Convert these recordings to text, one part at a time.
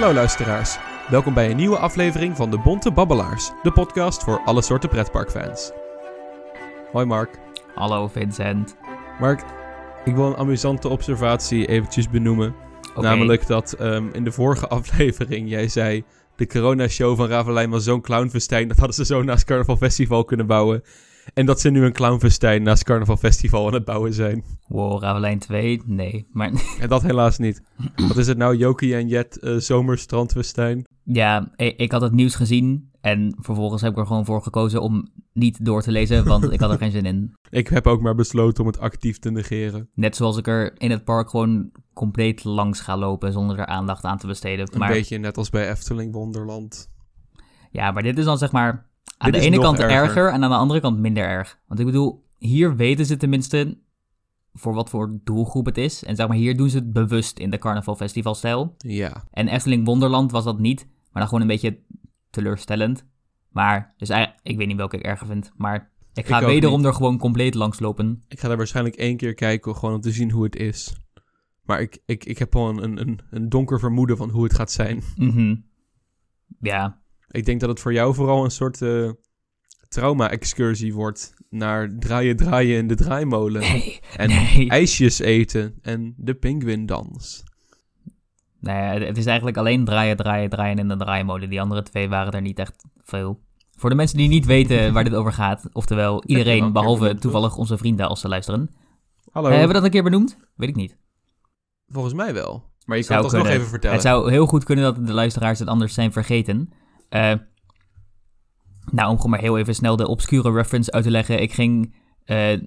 Hallo luisteraars, welkom bij een nieuwe aflevering van de Bonte Babbelaars, de podcast voor alle soorten pretparkfans. Hoi Mark. Hallo Vincent. Mark, ik wil een amusante observatie eventjes benoemen. Namelijk dat ehm, in de vorige aflevering jij zei... de corona-show van Ravelijn was zo'n clownfestijn... dat hadden ze zo naast Carnaval Festival kunnen bouwen. En dat ze nu een clownfestijn naast Carnaval Festival aan het bouwen zijn. Wow, Ravelijn 2? Nee. Maar En dat helaas niet. Wat is het nou, Jokie en Jet eh, zomerstrandfestijn? ja, ik, ik had het nieuws gezien. En vervolgens heb ik er gewoon voor gekozen om niet door te lezen. Want ik had er geen zin in. Ik heb ook maar besloten om het actief te negeren. Net zoals ik er in het park gewoon compleet langs ga lopen. zonder er aandacht aan te besteden. Een Maar, beetje net als bij Efteling Wonderland. ja, maar dit is dan zeg maar. Aan de ene kant erger. erger. en aan de andere kant minder erg. Want ik bedoel, hier weten ze tenminste. voor wat voor doelgroep het is. En zeg maar, hier doen ze het bewust in de Carnaval Festivalstijl. Ja. En Efteling Wonderland was dat niet, maar dan gewoon een beetje teleurstellend. Maar, dus ik weet niet welke ik erger vind, maar ik ga Ik wederom niet. er gewoon compleet langs lopen. Ik ga daar waarschijnlijk één keer kijken, gewoon om te zien hoe het is. Maar ik, ik, ik heb gewoon een, een, een donker vermoeden van hoe het gaat zijn. Mhm. Ja, Ik denk dat het voor jou vooral een soort eh, trauma-excursie wordt naar draaien, draaien in de draaimolen. nee, En nee. ijsjes eten en de pinguïndans. nee, het- het is eigenlijk alleen draaien, draaien, draaien in de draaimolen. Die andere twee waren er niet echt veel. Voor de mensen die niet weten waar dit over gaat, oftewel wel een iedereen behalve toevallig onze vrienden als ze luisteren. Hallo. Eh, hebben we dat een keer benoemd? Weet ik niet. Volgens mij wel. Maar je kan Zou het alsnog kunnen. even vertellen. Het zou heel goed kunnen dat de luisteraars het anders zijn vergeten. Eh, nou, om gewoon maar heel even snel de obscure reference uit te leggen. Ik ging eh,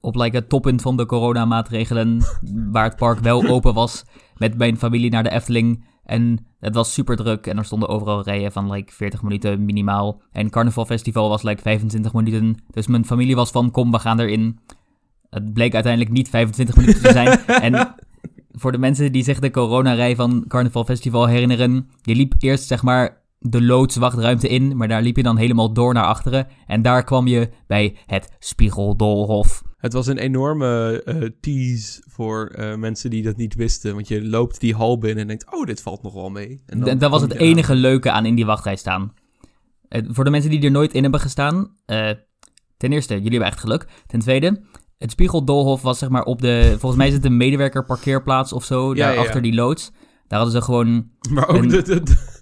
op like, het toppunt van de coronamaatregelen, waar het park wel open was, met mijn familie naar de Efteling. En het was super druk en er stonden overal rijen van like 40 minuten minimaal. En Carnaval Festival was like 25 minuten. Dus mijn familie was van, kom, we gaan erin. Het bleek uiteindelijk niet 25 minuten te zijn. en voor de mensen die zich de coronarij van Carnaval Festival herinneren, je liep eerst zeg maar de loodswachtruimte in, maar daar liep je dan helemaal door naar achteren. En daar kwam je bij het Spiegeldolhof. Het was een enorme eh, tease voor eh, mensen die dat niet wisten. Want je loopt die hal binnen en denkt, oh, dit valt nog wel mee. En dan dat was het aan. enige leuke aan in die wachtrij staan. Voor de mensen die er nooit in hebben gestaan, eh, ten eerste, jullie hebben echt geluk. Ten tweede, het Spiegeldolhof was zeg maar op de, volgens mij is het een medewerker parkeerplaats of zo, Ja, ja, ja. daarachter die loods. Daar hadden ze gewoon Maar ook En- de, de, de,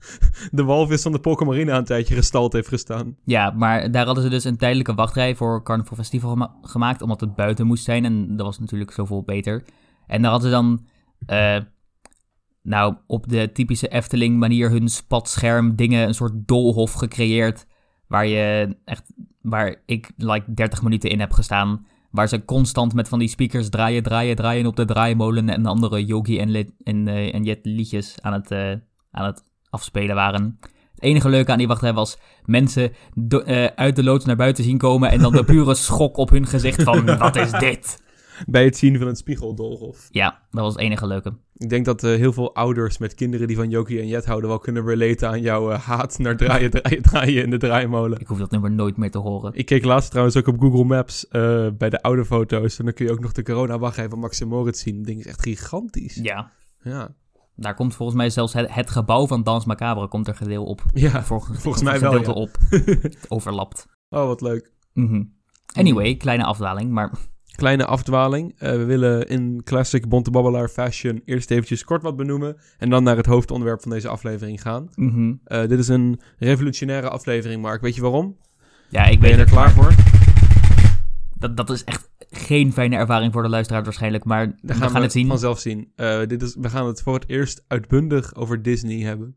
de walvis van de Polkamarina een tijdje gestald heeft gestaan. Ja, maar daar hadden ze dus een tijdelijke wachtrij voor Carnival Festival gema- gemaakt, omdat het buiten moest zijn en dat was natuurlijk zoveel beter. En daar hadden ze dan, eh, nou, op de typische Efteling manier hun spatscherm dingen, een soort doolhof gecreëerd, waar je echt, waar ik like 30 minuten in heb gestaan, waar ze constant met van die speakers draaien, draaien, draaien op de draaimolen en andere Yogi en, en, eh, en Jet liedjes aan het, eh, aan het afspelen waren. Het enige leuke aan die wachtrij was mensen do- eh, uit de loods naar buiten zien komen en dan de pure schok op hun gezicht van, wat is dit? Bij het zien van het spiegeldolhof. Ja, dat was het enige leuke. Ik denk dat eh, heel veel ouders met kinderen die van Jokie en Jet houden... wel kunnen relaten aan jouw eh, haat naar draaien, draaien, draaien in de draaimolen. Ik hoef dat nummer nooit meer te horen. Ik keek laatst trouwens ook op Google Maps bij de oude foto's. En dan kun je ook nog de corona-wachtrij van Max en Moritz zien. Dat ding is echt gigantisch. Ja, Ja. Daar komt volgens mij zelfs het, het gebouw van Dans Macabre komt er gedeel op. Ja. Volgens mij wel, ja. op. Het overlapt. Oh, wat leuk. Mhm. Anyway, kleine afdaling, maar Kleine afdwaling. Eh, we willen in classic Bonte Babbelaar fashion eerst eventjes kort wat benoemen. En dan naar het hoofdonderwerp van deze aflevering gaan. mhm. Eh, dit is een revolutionaire aflevering, Mark. Weet je waarom? ja, ik Ben je er klaar voor? Dat, dat is echt geen fijne ervaring voor de luisteraar waarschijnlijk, maar Dan we gaan gaan het zien. vanzelf zien. Eh, dit is, we gaan het voor het eerst uitbundig over Disney hebben.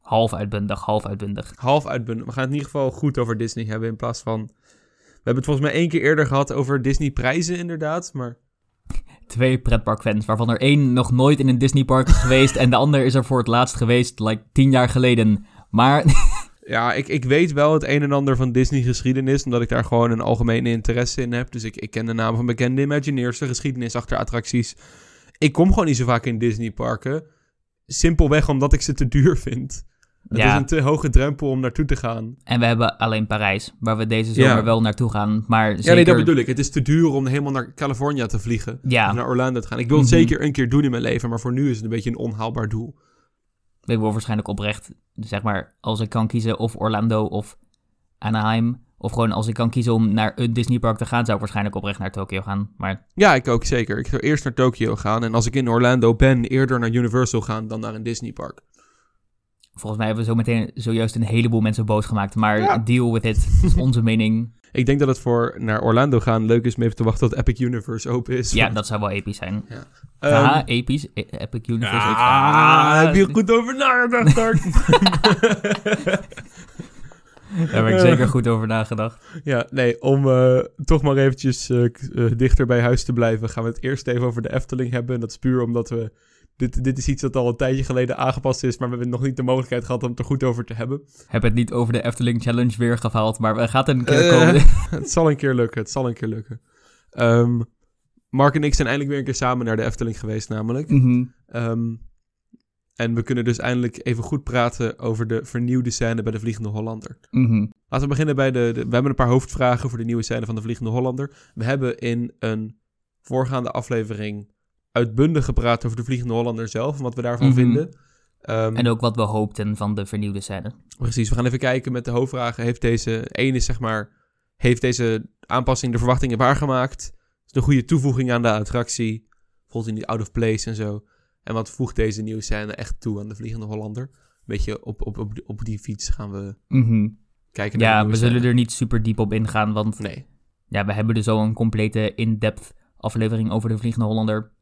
Half uitbundig, half uitbundig. Half uitbundig. We gaan het in ieder geval goed over Disney hebben in plaats van... We hebben het volgens mij één keer eerder gehad over Disney prijzen inderdaad, maar... Twee pretparkfans, waarvan er één nog nooit in een Disneypark is geweest en de ander is er voor het laatst geweest, like tien jaar geleden. Maar Ja, ik, ik weet wel het een en ander van Disney geschiedenis, omdat ik daar gewoon een algemene interesse in heb. Dus ik, ik ken de namen van bekende Imagineers, de geschiedenis achter attracties. Ik kom gewoon niet zo vaak in Disneyparken. Simpelweg omdat ik ze te duur vind. Het Ja. is een te hoge drempel om naartoe te gaan. En we hebben alleen Parijs, waar we deze zomer Ja. wel naartoe gaan. Maar zeker... Ja, nee, dat bedoel ik. Het is te duur om helemaal naar California te vliegen. Ja, Of naar Orlando te gaan. Ik wil het Mhm. zeker een keer doen in mijn leven, maar voor nu is het een beetje een onhaalbaar doel. Ik wil waarschijnlijk oprecht, zeg maar, als ik kan kiezen of Orlando of Anaheim. Of gewoon als ik kan kiezen om naar een Disneypark te gaan, zou ik waarschijnlijk oprecht naar Tokio gaan. Maar Ja, ik ook zeker. Ik zou eerst naar Tokio gaan. En als ik in Orlando ben, eerder naar Universal gaan dan naar een Disneypark. volgens mij hebben we zo meteen zojuist een heleboel mensen boos gemaakt. Maar Ja. deal with it. Dat is onze mening. Ik denk dat het voor naar Orlando gaan leuk is om even te wachten tot Epic Universe open is. Ja, dat zou wel episch zijn. Ehm, ja, episch. E- Epic Universe. ah, heb je er goed over nagedacht, Dark? Daar heb ik zeker goed over nagedacht. Ja, nee, om eh, toch maar eventjes eh, eh, dichter bij huis te blijven, gaan we het eerst even over de Efteling hebben. En dat is puur omdat we. Dit, dit is iets dat al een tijdje geleden aangepast is, maar we hebben nog niet de mogelijkheid gehad om het er goed over te hebben. Heb het niet over de Efteling Challenge weer gehaald, maar we gaan het een keer Eh. komen. het zal een keer lukken, het zal een keer lukken. Ehm, Mark en ik zijn eindelijk weer een keer samen naar de Efteling geweest, namelijk. Mhm. Ehm, en we kunnen dus eindelijk even goed praten over de vernieuwde scène bij de Vliegende Hollander. Mhm. Laten we beginnen bij de, de- We hebben een paar hoofdvragen voor de nieuwe scène van de Vliegende Hollander. We hebben in een voorgaande aflevering uitbundig gepraat over de Vliegende Hollander zelf en wat we daarvan Mhm. vinden. Ehm, En ook wat we hoopten van de vernieuwde scène. Precies, we gaan even kijken met de hoofdvragen. Heeft deze, één is zeg maar, heeft deze aanpassing de verwachtingen waargemaakt? Is het een goede toevoeging aan de attractie? Voelt hij niet out of place en zo? En wat voegt deze nieuwe scène echt toe aan de Vliegende Hollander? Een beetje op, op, op, op die fiets gaan we Mhm. kijken naar de Ja, we zullen scène. er niet super diep op ingaan, want Nee, ja, we hebben dus al een complete in-depth aflevering over de Vliegende Hollander.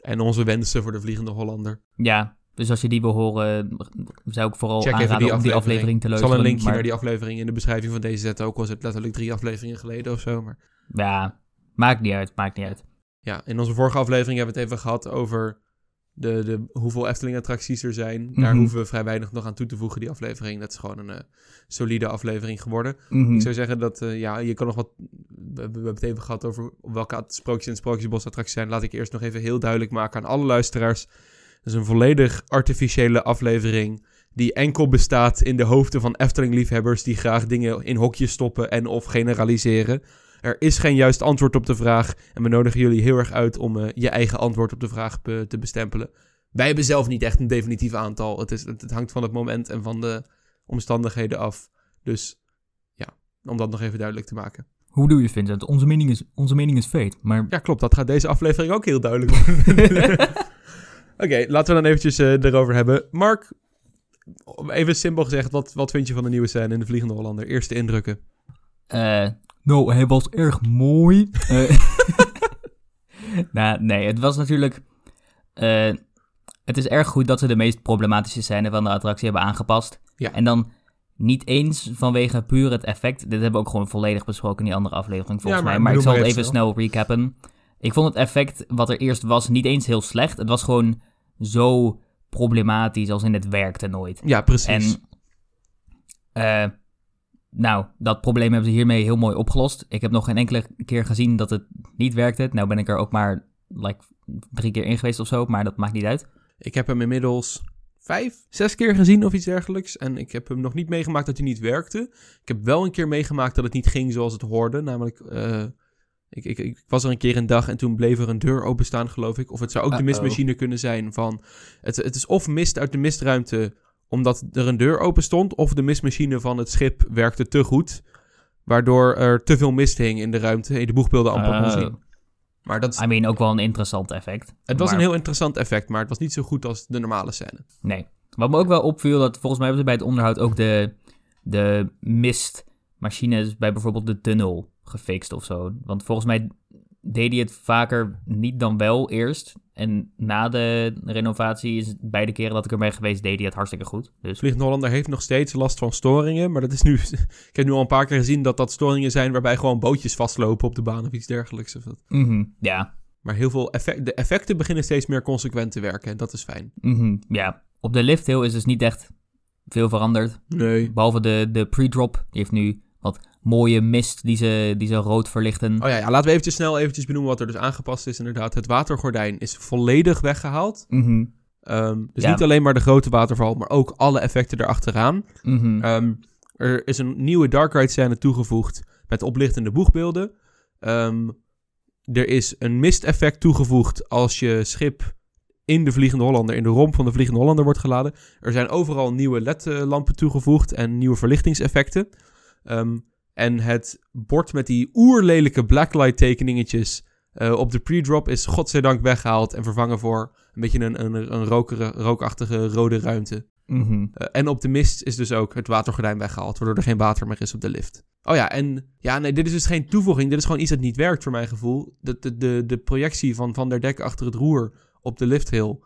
En onze wensen voor de Vliegende Hollander. Ja, dus als je die wil horen, zou ik vooral Check aanraden die om die aflevering. te Ik luisteren. zal een linkje maar, naar die aflevering in de beschrijving van deze zetten. Ook al is het letterlijk drie afleveringen geleden of zo. Maar Ja, maakt niet uit, maakt niet uit. ja, in onze vorige aflevering hebben we het even gehad over de, de, hoeveel Efteling-attracties er zijn. Daar Mhm. hoeven we vrij weinig nog aan toe te voegen, die aflevering. Dat is gewoon een eh, solide aflevering geworden. Mhm. Ik zou zeggen dat, eh, ja, je kan nog wat... We, hebben het even gehad over welke sprookjes en sprookjesbos attracties zijn. Laat ik eerst nog even heel duidelijk maken aan alle luisteraars. Het is een volledig artificiële aflevering die enkel bestaat in de hoofden van Efteling-liefhebbers die graag dingen in hokjes stoppen en of generaliseren. Er is geen juist antwoord op de vraag en we nodigen jullie heel erg uit om eh, je eigen antwoord op de vraag be- te bestempelen. Wij hebben zelf niet echt een definitief aantal. Het, is, het, het hangt van het moment en van de omstandigheden af. Dus ja, om dat nog even duidelijk te maken. Hoe doe je, Vincent? Onze mening is, onze mening is feit, maar... Ja, klopt. Dat gaat deze aflevering ook heel duidelijk worden. Oké, laten we dan eventjes eh, erover hebben. Mark, even simpel gezegd, wat, wat vind je van de nieuwe scène in de Vliegende Hollander? Eerste indrukken. Eh, nou, hij was erg mooi. Eh, nou, nee, het was natuurlijk... eh, het is erg goed dat ze de meest problematische scène van de attractie hebben aangepast. Ja. En dan niet eens vanwege puur het effect. Dit hebben we ook gewoon volledig besproken in die andere aflevering volgens Ja, maar mij. Maar ik zal het even even snel recappen. Ik vond het effect wat er eerst was niet eens heel slecht. Het was gewoon zo problematisch als in het werkte nooit. Ja, precies. En eh, nou, dat probleem hebben ze hiermee heel mooi opgelost. Ik heb nog geen enkele keer gezien dat het niet werkte. Nou ben ik er ook maar like, drie keer in geweest of zo, maar dat maakt niet uit. Ik heb hem inmiddels vijf, zes keer gezien of iets dergelijks. En ik heb hem nog niet meegemaakt dat hij niet werkte. Ik heb wel een keer meegemaakt dat het niet ging zoals het hoorde. Namelijk, eh, ik, ik, ik was er een keer een dag en toen bleef er een deur openstaan, geloof ik. Of het zou ook de mistmachine kunnen zijn van... Het, het is of mist uit de mistruimte omdat er een deur open stond... of de mistmachine van het schip werkte te goed... waardoor er te veel mist hing in de ruimte... en de boegbeelden amper kon Oh. zien. Maar dat is, I mean, ook wel een interessant effect. het was Maar- een heel interessant effect... maar het was niet zo goed als de normale scène. Nee. Wat me ook wel opviel, dat volgens mij hebben ze bij het onderhoud ook de, de mistmachines bij bijvoorbeeld de tunnel gefixt of zo. Want volgens mij deed hij het vaker niet dan wel eerst. En na de renovatie is het beide keren dat ik er ben geweest, deed hij het hartstikke goed. Dus Vliegende Hollander heeft nog steeds last van storingen. Maar dat is nu. ik heb nu al een paar keer gezien dat dat storingen zijn waarbij gewoon bootjes vastlopen op de baan of iets dergelijks. Of dat. mhm, ja, Maar heel veel effect, de effecten beginnen steeds meer consequent te werken. En dat is fijn. mhm, ja. Op de lift hill is dus niet echt veel veranderd. Nee. Behalve de, de pre-drop. Die heeft nu wat mooie mist die ze, die ze rood verlichten. Oh ja, ja, laten we eventjes snel eventjes benoemen wat er dus aangepast is. Inderdaad, het watergordijn is volledig weggehaald. Mhm, Ehm, dus Ja. niet alleen maar de grote waterval, maar ook alle effecten erachteraan. mhm. Ehm, er is een nieuwe Dark Ride scène toegevoegd met oplichtende boegbeelden. Ehm, er is een misteffect toegevoegd als je schip in de Vliegende Hollander, in de romp van de Vliegende Hollander wordt geladen. Er zijn overal nieuwe LED-lampen toegevoegd en nieuwe verlichtingseffecten. En het bord met die oerlelijke blacklight tekeningetjes uh, op de pre-drop is godzijdank weggehaald en vervangen voor een beetje een, een, een rokere, rookachtige rode ruimte. Mhm. Uh, en op de mist is dus ook het watergordijn weggehaald, waardoor er geen water meer is op de lift. Oh ja, en ja, nee, dit is dus geen toevoeging. Dit is gewoon iets dat niet werkt voor mijn gevoel. De, de, de, de projectie van Van der Dek achter het roer op de lifthill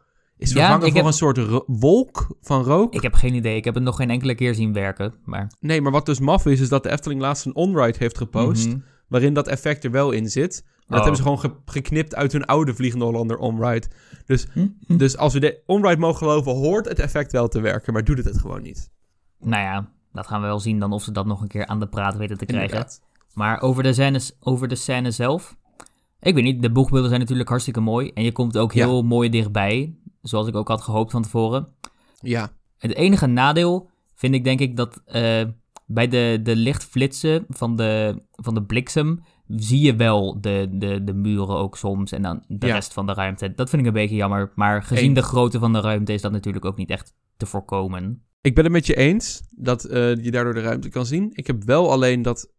is vervangen ja, voor heb... een soort wolk van rook. Ik heb geen idee. Ik heb het nog geen enkele keer zien werken. Maar... Nee, maar wat dus maf is, is dat de Efteling laatst een onride heeft gepost... Mm -hmm. waarin dat effect er wel in zit. Maar dat hebben ze gewoon ge geknipt uit hun oude Vliegende Hollander onride. Dus, mm -hmm. dus als we de onride mogen geloven, hoort het effect wel te werken, maar doet het het gewoon niet. Nou ja, dat gaan we wel zien dan of ze dat nog een keer aan de praat weten te krijgen. Inderdaad. Maar over de, scènes, over de scène zelf... Ik weet niet, de boegbeelden zijn natuurlijk hartstikke mooi. En je komt ook heel ja. mooi dichtbij. Zoals ik ook had gehoopt van tevoren. Ja. Het enige nadeel vind ik denk ik dat uh, bij de, de lichtflitsen van de, van de bliksem... zie je wel de, de, de muren ook soms en dan de ja. rest van de ruimte. Dat vind ik een beetje jammer. Maar gezien de grootte van de ruimte is dat natuurlijk ook niet echt te voorkomen. Ik ben het met je eens dat uh, je daardoor de ruimte kan zien. Ik heb wel alleen dat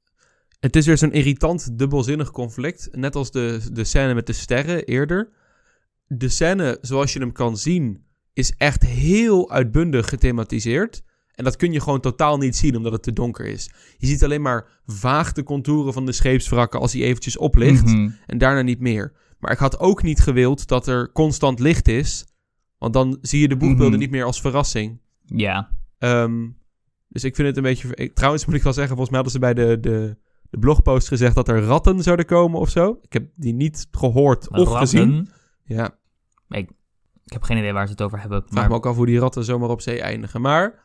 het is weer zo'n irritant dubbelzinnig conflict. Net als de, de scène met de sterren eerder. De scène, zoals je hem kan zien, is echt heel uitbundig gethematiseerd. En dat kun je gewoon totaal niet zien, omdat het te donker is. Je ziet alleen maar vaag de contouren van de scheepswrakken als hij eventjes oplicht. Mhm. En daarna niet meer. Maar ik had ook niet gewild dat er constant licht is. Want dan zie je de boekbeelden Mhm. niet meer als verrassing. Ja, Ehm, dus ik vind het een beetje... trouwens moet ik wel zeggen, volgens mij hadden ze bij de, de, de blogpost gezegd dat er ratten zouden komen of zo. Ik heb die niet gehoord of ratten. gezien. Ja, Ik, ik heb geen idee waar ze het over hebben. vraag Maar me ook af hoe die ratten zomaar op zee eindigen. Maar...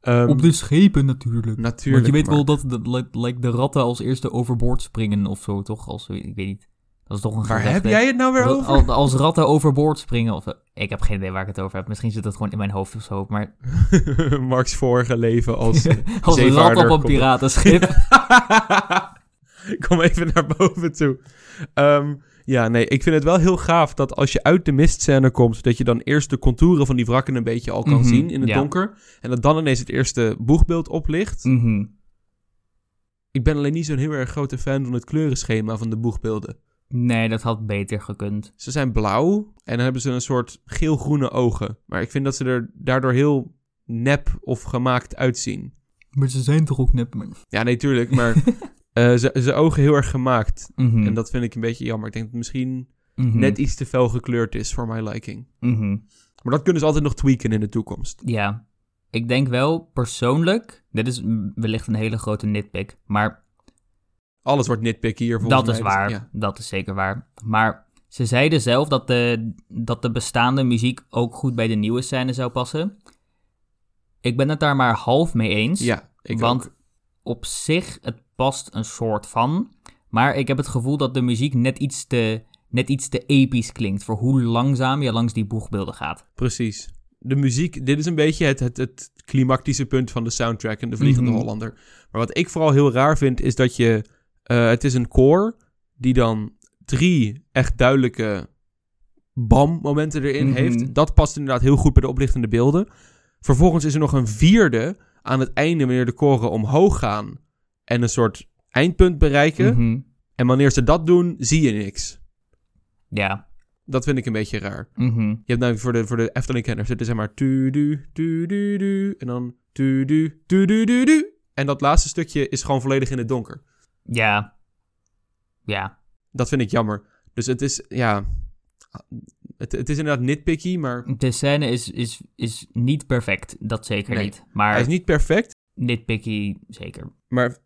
ehm, op de schepen natuurlijk. Natuurlijk. Want je weet maar- wel dat de, like, de ratten als eerste overboord springen of zo, toch? Als, ik weet niet. Dat is toch een Waar heb jij het nou weer Dat- over? Als, als ratten overboord springen of... Ik heb geen idee waar ik het over heb. Misschien zit het gewoon in mijn hoofd of zo. Maar Marks vorige leven als eh, als een rat op een piratenschip. Kom even naar boven toe. Ehm, ja, nee, ik vind het wel heel gaaf dat als je uit de mistscène komt, dat je dan eerst de contouren van die wrakken een beetje al kan Mhm, zien in het ja. donker. En dat dan ineens het eerste boegbeeld oplicht. Mhm. Ik ben alleen niet zo'n heel erg grote fan van het kleurenschema van de boegbeelden. Nee, dat had beter gekund. Ze zijn blauw en dan hebben ze een soort geel-groene ogen. Maar ik vind dat ze er daardoor heel nep of gemaakt uitzien. Maar ze zijn toch ook nep, man. Ja, nee, tuurlijk, maar eh, ze, ze ogen heel erg gemaakt. Mhm. En dat vind ik een beetje jammer. Ik denk dat het misschien Mhm. net iets te fel gekleurd is voor my liking. Mhm. Maar dat kunnen ze altijd nog tweaken in de toekomst. Ja, ik denk wel persoonlijk, dit is wellicht een hele grote nitpick, maar Alles wordt nitpicky hier volgens dat is mij. dus waar, ja. dat is zeker waar. Maar ze zeiden zelf dat de, dat de bestaande muziek ook goed bij de nieuwe scène zou passen. Ik ben het daar maar half mee eens, Ja, ik want ook. op zich, het past een soort van, maar ik heb het gevoel dat de muziek net iets te, net iets te episch klinkt voor hoe langzaam je langs die boegbeelden gaat. Precies. De muziek, dit is een beetje het, het, het klimactische punt van de soundtrack en de Vliegende Mhm. Hollander. Maar wat ik vooral heel raar vind, is dat je... eh, het is een koor die dan drie echt duidelijke bam-momenten erin Mhm. heeft. Dat past inderdaad heel goed bij de oplichtende beelden. Vervolgens is er nog een vierde aan het einde, wanneer de koren omhoog gaan en een soort eindpunt bereiken. Mhm. En wanneer ze dat doen, zie je niks. Ja. Dat vind ik een beetje raar. Mhm. Je hebt namelijk voor de, voor de Efteling-kenners, het is zeg maar tu-du, tu-du-du, en dan tu-du, tu-du-du-du. En dat laatste stukje is gewoon volledig in het donker. Ja. Ja. Dat vind ik jammer. Dus het is, ja... Het, het is inderdaad nitpicky, maar De scène is, is, is niet perfect. Dat zeker Nee. niet. Maar hij is niet perfect. nitpicky zeker. Maar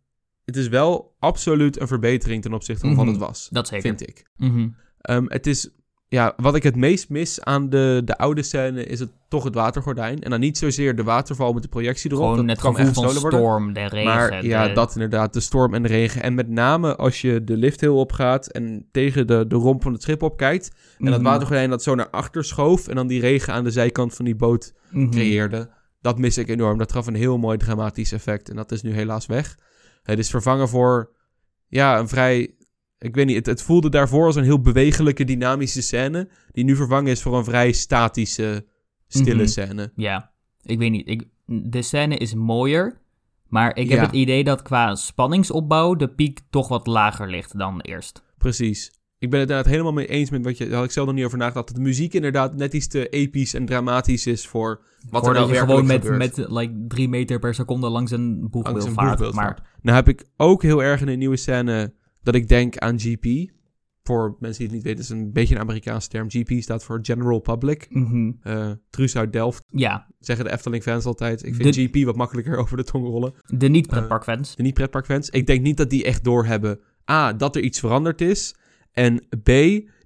het is wel absoluut een verbetering ten opzichte van wat Mhm. het was. Dat zeker. Vind ik. Mhm. Ehm, het is, ja, wat ik het meest mis aan de, de oude scène is het toch het watergordijn. En dan niet zozeer de waterval met de projectie erop. Gewoon dat het kan gevoel echt van gestolen worden. storm, de regen. Maar ja, dat inderdaad, de storm en de regen. En met name als je de lift heel opgaat en tegen de, de romp van het schip opkijkt. En dat Mhm. watergordijn dat zo naar achter schoof en dan die regen aan de zijkant van die boot Mhm. creëerde. Dat mis ik enorm. Dat gaf een heel mooi dramatisch effect. En dat is nu helaas weg. Het is vervangen voor ja, een vrij Ik weet niet, het, het voelde daarvoor als een heel bewegelijke, dynamische scène. Die nu vervangen is voor een vrij statische, stille Mhm. scène. Ja, ik weet niet. Ik, de scène is mooier, maar ik heb Ja. het idee dat qua spanningsopbouw de piek toch wat lager ligt dan eerst. Precies. Ik ben het inderdaad helemaal mee eens met wat je... Daar had ik zelf nog niet over nagedacht. Dat de muziek inderdaad net iets te episch en dramatisch is voor wat er nou je gewoon met, gebeurt. met like, drie meter per seconde langs een boegbeeld vaart. maar. Nou heb ik ook heel erg in een nieuwe scène dat ik denk aan GP. Voor mensen die het niet weten, is een beetje een Amerikaanse term. GP staat voor General Public. Eh Truus uit Delft, ja, zeggen de Efteling-fans altijd. Ik vind De- GP wat makkelijker over de tong rollen. de niet-pretparkfans. De niet-pretparkfans. Ik denk niet dat die echt doorhebben... A, dat er iets veranderd is. En B,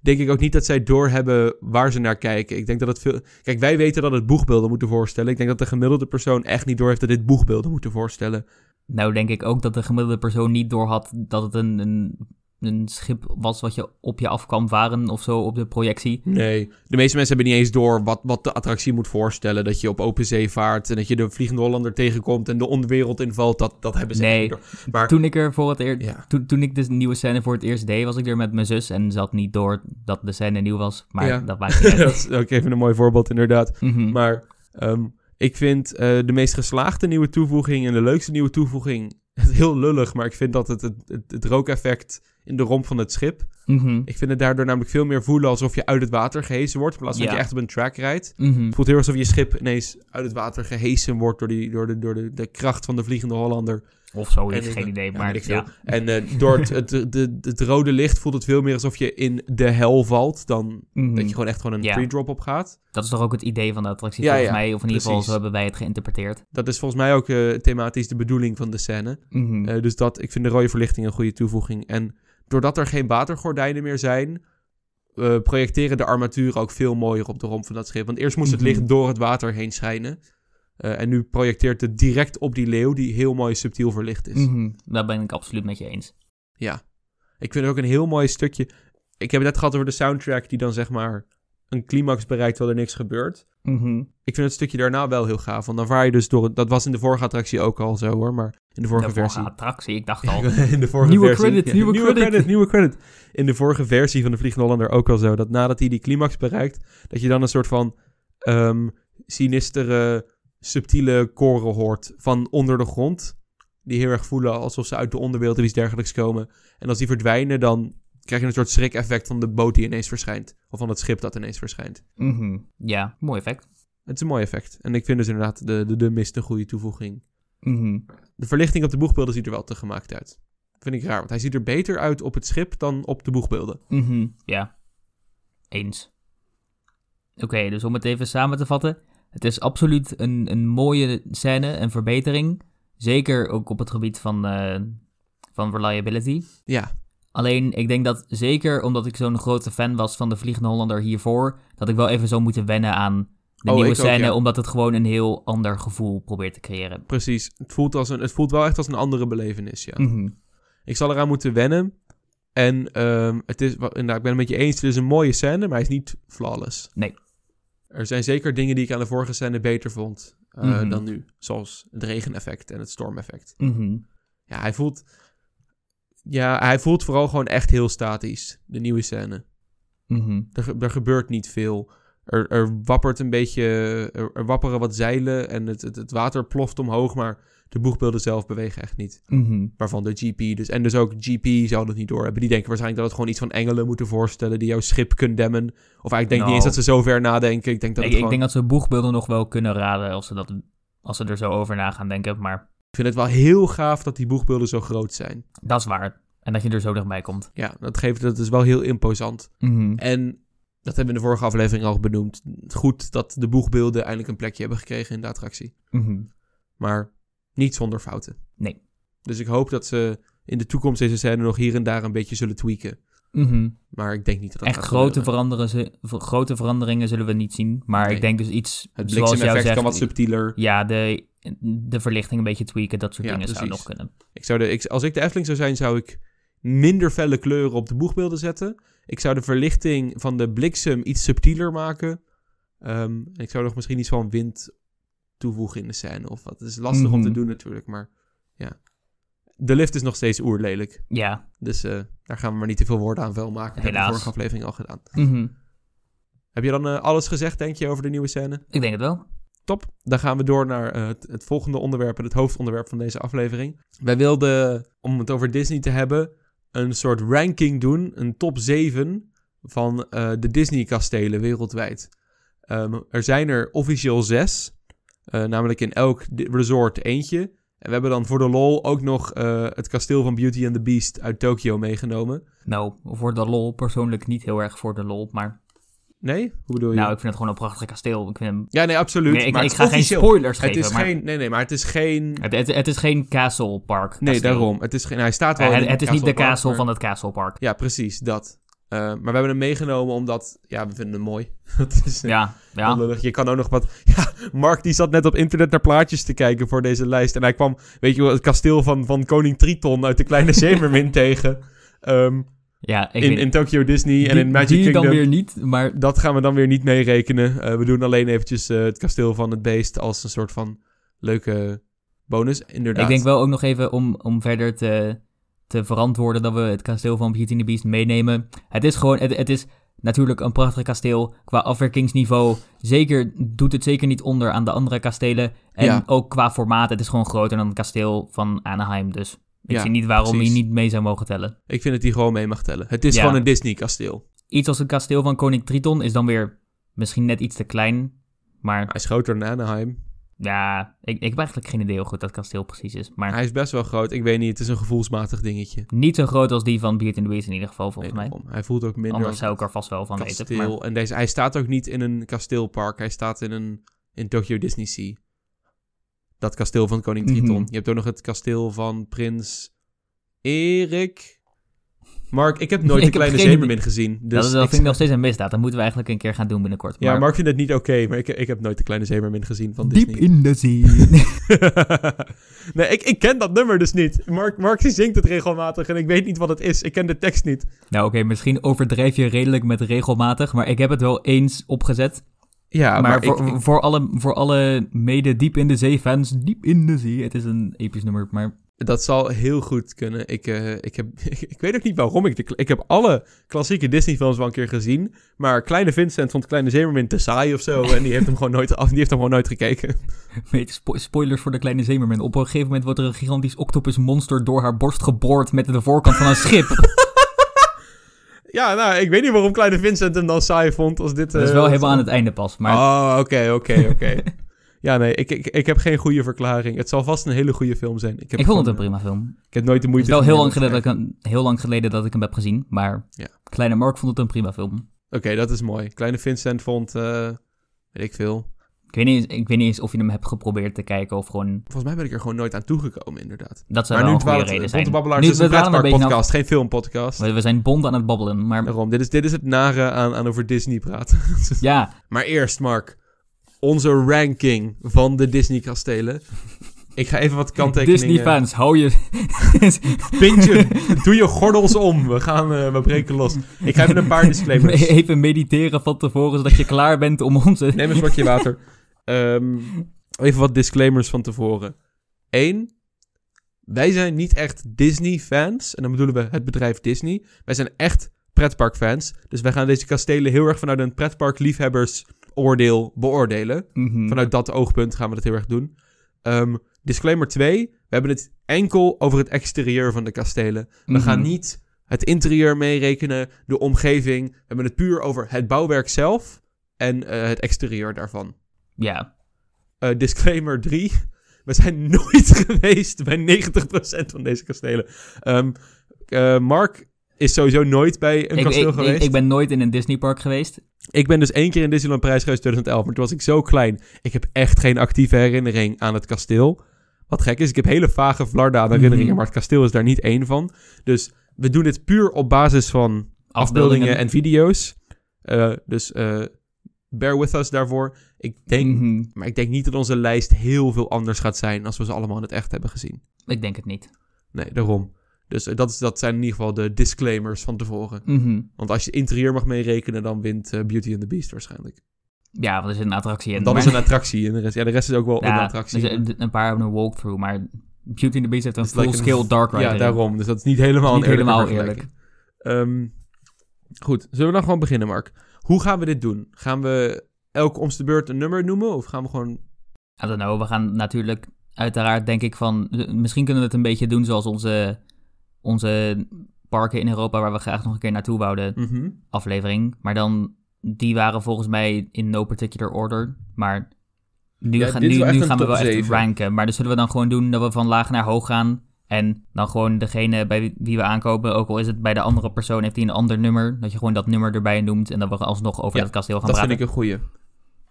denk ik ook niet dat zij doorhebben waar ze naar kijken. Ik denk dat het veel... Kijk, wij weten dat het boegbeelden moeten voorstellen. Ik denk dat de gemiddelde persoon echt niet doorheeft dat dit boegbeelden moeten voorstellen. Nou denk ik ook dat de gemiddelde persoon niet doorhad dat het een, een, een schip was wat je op je af kwam varen of zo op de projectie. Nee, de meeste mensen hebben niet eens door wat, wat de attractie moet voorstellen. Dat je op open zee vaart en dat je de Vliegende Hollander tegenkomt en de onderwereld invalt. Dat, dat hebben ze Nee, niet door. Maar Toen ik er voor het eerst, Ja. toen, toen ik de nieuwe scène voor het eerst deed, was ik er met mijn zus en had niet door dat de scène nieuw was. Maar Ja. dat maakt niet uit. dat is ook even een mooi voorbeeld inderdaad. Mhm. Maar ehm, ik vind eh, de meest geslaagde nieuwe toevoeging en de leukste nieuwe toevoeging heel lullig. Maar ik vind dat het, het, het, het rookeffect in de romp van het schip. Mhm. Ik vind het daardoor namelijk veel meer voelen alsof je uit het water gehesen wordt. In plaats van Ja. dat je echt op een track rijdt. Mhm. Het voelt heel erg alsof je schip ineens uit het water gehesen wordt door, die, door, de, door de, de kracht van de Vliegende Hollander. Of zoiets, En- geen idee. Maar ja. En eh, door het, het, het, het, het rode licht voelt het veel meer alsof je in de hel valt. Dan Mhm. dat je gewoon echt gewoon een Ja. pre-drop op gaat. Dat is toch ook het idee van de attractie Ja, volgens mij. Of in ieder geval, zo hebben wij het geïnterpreteerd. Dat is volgens mij ook eh, thematisch de bedoeling van de scène. Mhm. Eh, dus dat, ik vind de rode verlichting een goede toevoeging. En doordat er geen watergordijnen meer zijn, eh, projecteren de armaturen ook veel mooier op de romp van dat schip. Want eerst moest het Mhm. licht door het water heen schijnen. Eh, en nu projecteert het direct op die leeuw, die heel mooi subtiel verlicht is. Mhm. Daar ben ik absoluut met je eens. Ja. Ik vind het ook een heel mooi stukje. Ik heb het net gehad over de soundtrack die dan zeg maar een climax bereikt terwijl er niks gebeurt. Mhm. Ik vind het stukje daarna wel heel gaaf. Want dan vaar je dus door... Dat was in de vorige attractie ook al zo hoor, maar in de vorige De versie... vorige attractie, ik dacht al. in de vorige Nieuwe versie. credit, Ja, nieuwe credit. Nieuwe credit. In de vorige versie van de Vliegende Hollander ook al zo. Dat nadat hij die climax bereikt, dat je dan een soort van ehm sinistere, subtiele koren hoort van onder de grond. Die heel erg voelen alsof ze uit de onderwereld of iets dergelijks komen. En als die verdwijnen, dan krijg je een soort schrik-effect van de boot die ineens verschijnt. Of van het schip dat ineens verschijnt. Mhm. Ja, mooi effect. Het is een mooi effect. En ik vind dus inderdaad de, de, de mist een goede toevoeging. Mhm. De verlichting op de boegbeelden ziet er wel te gemaakt uit. Vind ik raar, want hij ziet er beter uit op het schip dan op de boegbeelden. Mhm. Ja. Eens. Oké, dus om het even samen te vatten. Het is absoluut een, een mooie scène, een verbetering. Zeker ook op het gebied van, eh, van reliability. Ja, Alleen, ik denk dat zeker omdat ik zo'n grote fan was van de Vliegende Hollander hiervoor, dat ik wel even zou moeten wennen aan de Oh, nieuwe ook, scène, ja. omdat het gewoon een heel ander gevoel probeert te creëren. precies. Het voelt, als een, het voelt wel echt als een andere belevenis, ja. Mhm. Ik zal eraan moeten wennen. En ehm, het is, inderdaad, ik ben het met je eens. Het is een mooie scène, maar hij is niet flawless. Nee. Er zijn zeker dingen die ik aan de vorige scène beter vond eh, Mhm. dan nu. Zoals het regeneffect en het stormeffect. Mhm. Ja, hij voelt... Ja, hij voelt vooral gewoon echt heel statisch, de nieuwe scène. Mhm. Er, ge- er gebeurt niet veel. Er, er wappert een beetje... Er, er wapperen wat zeilen en het, het, het water ploft omhoog, maar de boegbeelden zelf bewegen echt niet. Mhm. Waarvan de GP dus... En dus ook GP zou dat niet doorhebben. Die denken waarschijnlijk dat het gewoon iets van engelen moeten voorstellen... die jouw schip condemnen. Of eigenlijk denk ik niet Nou. eens dat ze zo ver nadenken. Ik denk dat Ik, het ik gewoon... denk dat ze boegbeelden nog wel kunnen raden als ze, dat, als ze er zo over na gaan denken, maar Ik vind het wel heel gaaf dat die boegbeelden zo groot zijn. dat is waar. En dat je er zo dichtbij komt. Ja, dat geeft... Dat is wel heel imposant. Mhm. En... Dat hebben we in de vorige aflevering al benoemd. Goed dat de boegbeelden eindelijk een plekje hebben gekregen in de attractie. Mhm. Maar niet zonder fouten. Nee. Dus ik hoop dat ze in de toekomst deze scène nog hier en daar een beetje zullen tweaken. Mhm. Maar ik denk niet dat dat Echt grote, veranderen grote veranderingen zullen we niet zien. Maar Nee. ik denk dus iets Het zoals jou bliksemeffect zegt. kan wat subtieler. ja, de, de verlichting een beetje tweaken, dat soort Ja, dingen zou nog kunnen. Ik zou de, ik, als ik de Efteling zou zijn, zou ik minder felle kleuren op de boegbeelden zetten. Ik zou de verlichting van de bliksem iets subtieler maken. Ehm, en ik zou nog misschien iets van wind toevoegen in de scène of wat. Het is lastig om te Mhm. doen natuurlijk, maar ja. De lift is nog steeds oerlelijk. Ja. Dus eh, daar gaan we maar niet te veel woorden aan vuil maken. Dat hebben we de vorige aflevering al gedaan. Mhm. Heb je dan eh, alles gezegd, denk je, over de nieuwe scène? Ik denk het wel. Top. Dan gaan we door naar eh, het, het volgende onderwerp en het hoofdonderwerp van deze aflevering. Wij wilden, om het over Disney te hebben, een soort ranking doen, een top 7 van de Disney-kastelen wereldwijd. Ehm, er zijn er officieel zes, namelijk in elk resort eentje. En we hebben dan voor de lol ook nog eh, het kasteel van Beauty and the Beast uit Tokio meegenomen. Nou, voor de lol persoonlijk niet heel erg voor de lol, maar... Nee? Hoe bedoel je? Nou, ik vind het gewoon een prachtig kasteel. Ik vind hem... ja, nee, absoluut. Nee, ik, maar ik ga geen spoilers Het geven, is maar... geen... Nee, nee, maar het is geen... Het, het, het is geen Castle Park Nee, daarom. Het, is geen, hij staat wel Eh, in het, het is niet de Castle Park, castle maar- van het Castle Park. Ja, precies, dat. Eh, maar we hebben hem meegenomen omdat... Ja, we vinden hem mooi. dat is eh, Ja, ja. onlullig. Je kan ook nog wat... Ja, Mark die zat net op internet naar plaatjes te kijken voor deze lijst. En hij kwam, weet je wel, het kasteel van, van koning Triton uit de Kleine Zeemermin tegen. Ehm, ja ik in, weet- in Tokyo Disney en in Magic die Kingdom. dan weer niet, maar Dat gaan we dan weer niet meerekenen. Eh, we doen alleen eventjes het kasteel van het beest als een soort van leuke bonus. Inderdaad. ik denk wel ook nog even om, om verder te, te verantwoorden dat we het kasteel van Beauty and the Beast meenemen. Het is gewoon, het, het is natuurlijk een prachtig kasteel qua afwerkingsniveau. Zeker, doet het zeker niet onder aan de andere kastelen. En Ja. ook qua formaat, het is gewoon groter dan het kasteel van Anaheim. Dus ik Ja, zie niet waarom precies. je niet mee zou mogen tellen. Ik vind dat hij gewoon mee mag tellen. Het is Ja. gewoon een Disney kasteel. Iets als het kasteel van koning Triton is dan weer misschien net iets te klein. Maar Hij is groter dan Anaheim. Ja, ik, ik heb eigenlijk geen idee hoe goed dat kasteel precies is. Maar Hij is best wel groot. Ik weet niet, het is een gevoelsmatig dingetje. niet zo groot als die van Beauty and the Beast in ieder geval, volgens mij. Hij voelt ook minder Anders als zou ik er vast wel van weten. kasteel. Maar En deze, hij staat ook niet in een kasteelpark. Hij staat in een in Tokyo Disney Sea. Dat kasteel van koning Triton. Mhm. Je hebt ook nog het kasteel van prins Erik. Mark, ik heb nooit Ik de heb kleine geen zeemermin gezien. Dus dat, is- dat ik- vind ik nog steeds een misdaad. Dat moeten we eigenlijk een keer gaan doen binnenkort. Ja, Maar Mark vindt het niet oké, maar ik, ik heb nooit de kleine zeemermin gezien van diep Disney. in de zee. nee, ik, ik ken dat nummer dus niet. Mark, Mark die zingt het regelmatig en ik weet niet wat het is. Ik ken de tekst niet. nou oké, misschien overdrijf je redelijk met regelmatig. Maar ik heb het wel eens opgezet. Ja, maar maar, voor, ik, ik- voor, alle, voor alle mede diep in de zee fans, diep in de zee. Het is een episch nummer, maar dat zal heel goed kunnen. Ik, eh, ik, heb, ik weet ook niet waarom ik de... Ik heb alle klassieke Disney films wel een keer gezien. Maar Kleine Vincent vond Kleine Zeemermin te saai of zo. En die heeft hem gewoon nooit, af, die heeft hem gewoon nooit gekeken. weet, spo- spoilers voor de kleine zeemermin. Op een gegeven moment wordt er een gigantisch octopus monster door haar borst geboord met de voorkant van een schip. Ja, nou, ik weet niet waarom Kleine Vincent hem dan saai vond als dit... Dat is eh, wel was- helemaal aan het einde pas. Maar Oh, oké, oké, oké. Ja, nee, ik, ik, ik heb geen goede verklaring. Het zal vast een hele goede film zijn. Ik, heb ik vond het een gewoon, prima film. Ik heb nooit de Het moeite is wel heel lang, geleden dat ik hem, heel lang geleden dat ik hem heb gezien. Maar Ja. Kleine Mark vond het een prima film. Oké, dat is mooi. Kleine Vincent vond, eh, weet ik veel. Ik weet, niet, eens- ik weet niet eens of je hem hebt geprobeerd te kijken of gewoon... Volgens mij ben ik er gewoon nooit aan toegekomen, inderdaad. Dat zou maar wel nu een goede reden zijn. Babbelaars Nu- is een pretparkpodcast, geen filmpodcast. We, we zijn bond aan het babbelen, maar Daarom, dit is, dit is het nare aan, aan over Disney praten. ja, maar eerst, Mark, onze ranking van de Disney-kastelen. Ik ga even wat kanttekeningen... Disney-fans, hou je... Pintje, doe je gordels om. We gaan, eh, we breken los. Ik ga even een paar disclaimers. Even mediteren van tevoren, zodat je klaar bent om onze... Neem een slokje water. Ehm, even wat disclaimers van tevoren. Eén, wij zijn niet echt Disney-fans. En dan bedoelen we het bedrijf Disney. Wij zijn echt pretparkfans. Dus wij gaan deze kastelen heel erg vanuit een pretpark-liefhebbers-oordeel beoordelen. Mhm. Vanuit dat oogpunt gaan we dat heel erg doen. Ehm, disclaimer 2. We hebben het enkel over het exterieur van de kastelen. We Mhm. gaan niet het interieur meerekenen, de omgeving. We hebben het puur over het bouwwerk zelf en eh, het exterieur daarvan. Ja, Eh, disclaimer 3. We zijn nooit geweest bij 90% van deze kastelen. Ehm, eh, Mark is sowieso nooit bij een ik, kasteel ik, geweest. ik, ik ben nooit in een Disneypark geweest. Ik ben dus één keer in Disneyland Parijs geweest in 2011, maar toen was ik zo klein. Ik heb echt geen actieve herinnering aan het kasteel. Wat gek is, ik heb hele vage Vlarda aan herinneringen, Mhm. maar het kasteel is daar niet één van. Dus we doen dit puur op basis van afbeeldingen en video's. Eh, dus eh, bear with us daarvoor. Ik denk, Mhm. maar ik denk niet dat onze lijst heel veel anders gaat zijn als we ze allemaal in het echt hebben gezien. Ik denk het niet. Nee, daarom. Dus eh, dat, is, dat zijn in ieder geval de disclaimers van tevoren. Mhm. Want als je interieur mag meerekenen, dan wint eh, Beauty and the Beast waarschijnlijk. Ja, want er zit een attractie. Dat maar- is een attractie. En de rest, ja, de rest is ook wel een attractie. er zit een paar hebben een walkthrough, maar Beauty and the Beast heeft een is like full-scale een- Dark Rider. Ja, daarom. Dus dat is niet helemaal Niet een eerlijke helemaal vergelijking. Ehm, goed, zullen we dan gewoon beginnen, Mark? Hoe gaan we dit doen? Gaan we elk om de beurt een nummer noemen? Of gaan we gewoon... I don't know, we gaan natuurlijk uiteraard denk ik van... Misschien kunnen we het een beetje doen zoals onze, onze parken in Europa... waar we graag nog een keer naartoe wouden, Mhm. aflevering. Maar dan, die waren volgens mij in no particular order. Maar nu, Ja, gaan, nu, nu gaan we wel echt ranken. Maar dus zullen we dan gewoon doen dat we van laag naar hoog gaan... En dan gewoon degene bij wie we aankopen, ook al is het bij de andere persoon, heeft hij een ander nummer. Dat je gewoon dat nummer erbij noemt en dat we alsnog over Ja, dat kasteel gaan Dat praten. vind ik een goeie.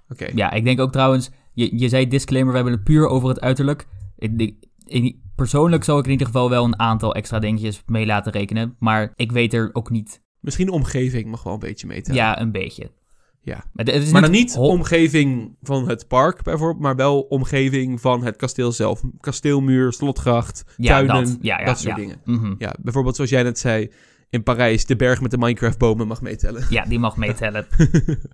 Oké. Ja, ik denk ook trouwens, je, je zei disclaimer, we hebben het puur over het uiterlijk. Ik, ik- ik- persoonlijk zou ik in ieder geval wel een aantal extra dingetjes mee laten rekenen. Maar ik weet er ook niet, Misschien de omgeving mag wel een beetje meten. ja, een beetje. Ja. Maar, het is Maar dan niet omgeving van het park bijvoorbeeld, maar wel omgeving van het kasteel zelf. Kasteelmuur, slotgracht, ja, tuinen, dat, ja, ja, dat soort dingen. Mhm. Ja, bijvoorbeeld zoals jij net zei, in Parijs, de berg met de Minecraft-bomen mag meetellen. Ja, die mag meetellen.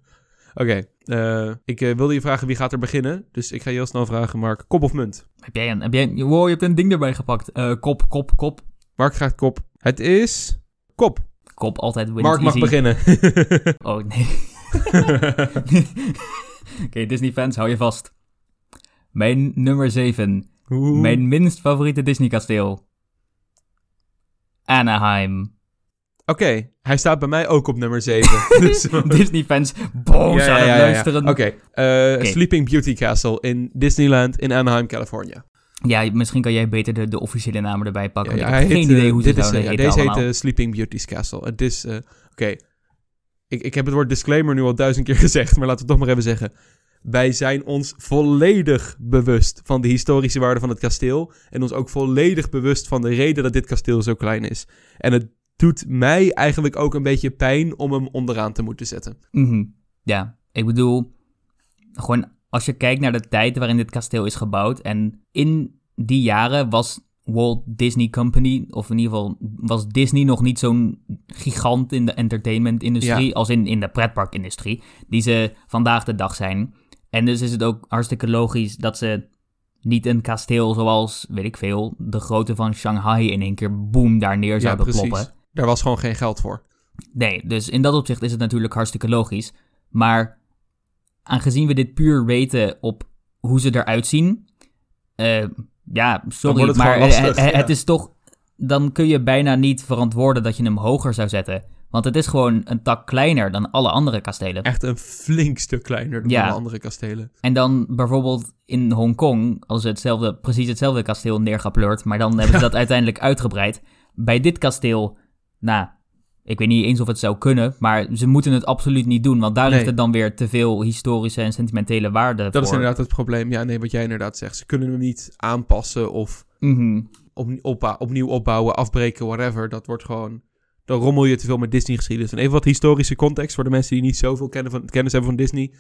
Oké, eh, ik eh, wilde je vragen wie gaat er beginnen. Dus ik ga je heel snel vragen, Mark. Kop of munt? heb jij een, heb jij, wow, je hebt een ding erbij gepakt. Eh, kop, kop, kop. Mark gaat kop. Het is kop. Kop, altijd wins Mark mag easy. beginnen. Oh, nee. Oké, Disney-fans, hou je vast. Mijn nummer 7. Oeh. Mijn minst favoriete Disney-kasteel. Anaheim. Oké, hij staat bij mij ook op nummer 7. dus, Disney-fans boos aan het luisteren. Oké, eh, Oké. Sleeping Beauty Castle in Disneyland in Anaheim, California. Ja, misschien kan jij beter de, de officiële namen erbij pakken. Ja, want ja, ik heb geen heet, idee eh, hoe ze dit is, eh, heten Deze heet allemaal. eh, Sleeping Beauty's Castle. Het is, oké, ik, ik heb het woord disclaimer nu al duizend keer gezegd, maar laten we het toch maar even zeggen. Wij zijn ons volledig bewust van de historische waarde van het kasteel. En ons ook volledig bewust van de reden dat dit kasteel zo klein is. En het doet mij eigenlijk ook een beetje pijn om hem onderaan te moeten zetten. Mhm. Ja, ik bedoel, gewoon als je kijkt naar de tijd waarin dit kasteel is gebouwd. En in die jaren was Walt Disney Company, of in ieder geval was Disney nog niet zo'n gigant in de entertainment-industrie. Ja. als in, in de pretparkindustrie, die ze vandaag de dag zijn. En dus is het ook hartstikke logisch dat ze niet een kasteel zoals, weet ik veel, de grootte van Shanghai in één keer boom daar neer zouden kloppen. Daar was gewoon geen geld voor. Nee, dus in dat opzicht is het natuurlijk hartstikke logisch. Maar aangezien we dit puur weten op hoe ze eruit zien. eh, ja, sorry, maar lastig, eh, eh, ja. het is toch. Dan kun je bijna niet verantwoorden dat je hem hoger zou zetten. Want het is gewoon een tak kleiner dan alle andere kastelen. Echt een flink stuk kleiner dan Ja. alle andere kastelen. En dan bijvoorbeeld in Hongkong, als ze hetzelfde, precies hetzelfde kasteel neergepleurd, maar dan hebben ze dat uiteindelijk uitgebreid. Bij dit kasteel, nou, ik weet niet eens of het zou kunnen, maar ze moeten het absoluut niet doen, want daar Nee. heeft het dan weer te veel historische en sentimentele waarde Dat voor. is inderdaad het probleem. Ja, nee, wat jij inderdaad zegt. Ze kunnen hem niet aanpassen of Mhm. op, opnieuw opbouwen, afbreken, whatever. Dat wordt gewoon... Dan rommel je te veel met Disney-geschiedenis. En even wat historische context voor de mensen die niet zoveel kennen van, kennis hebben van Disney.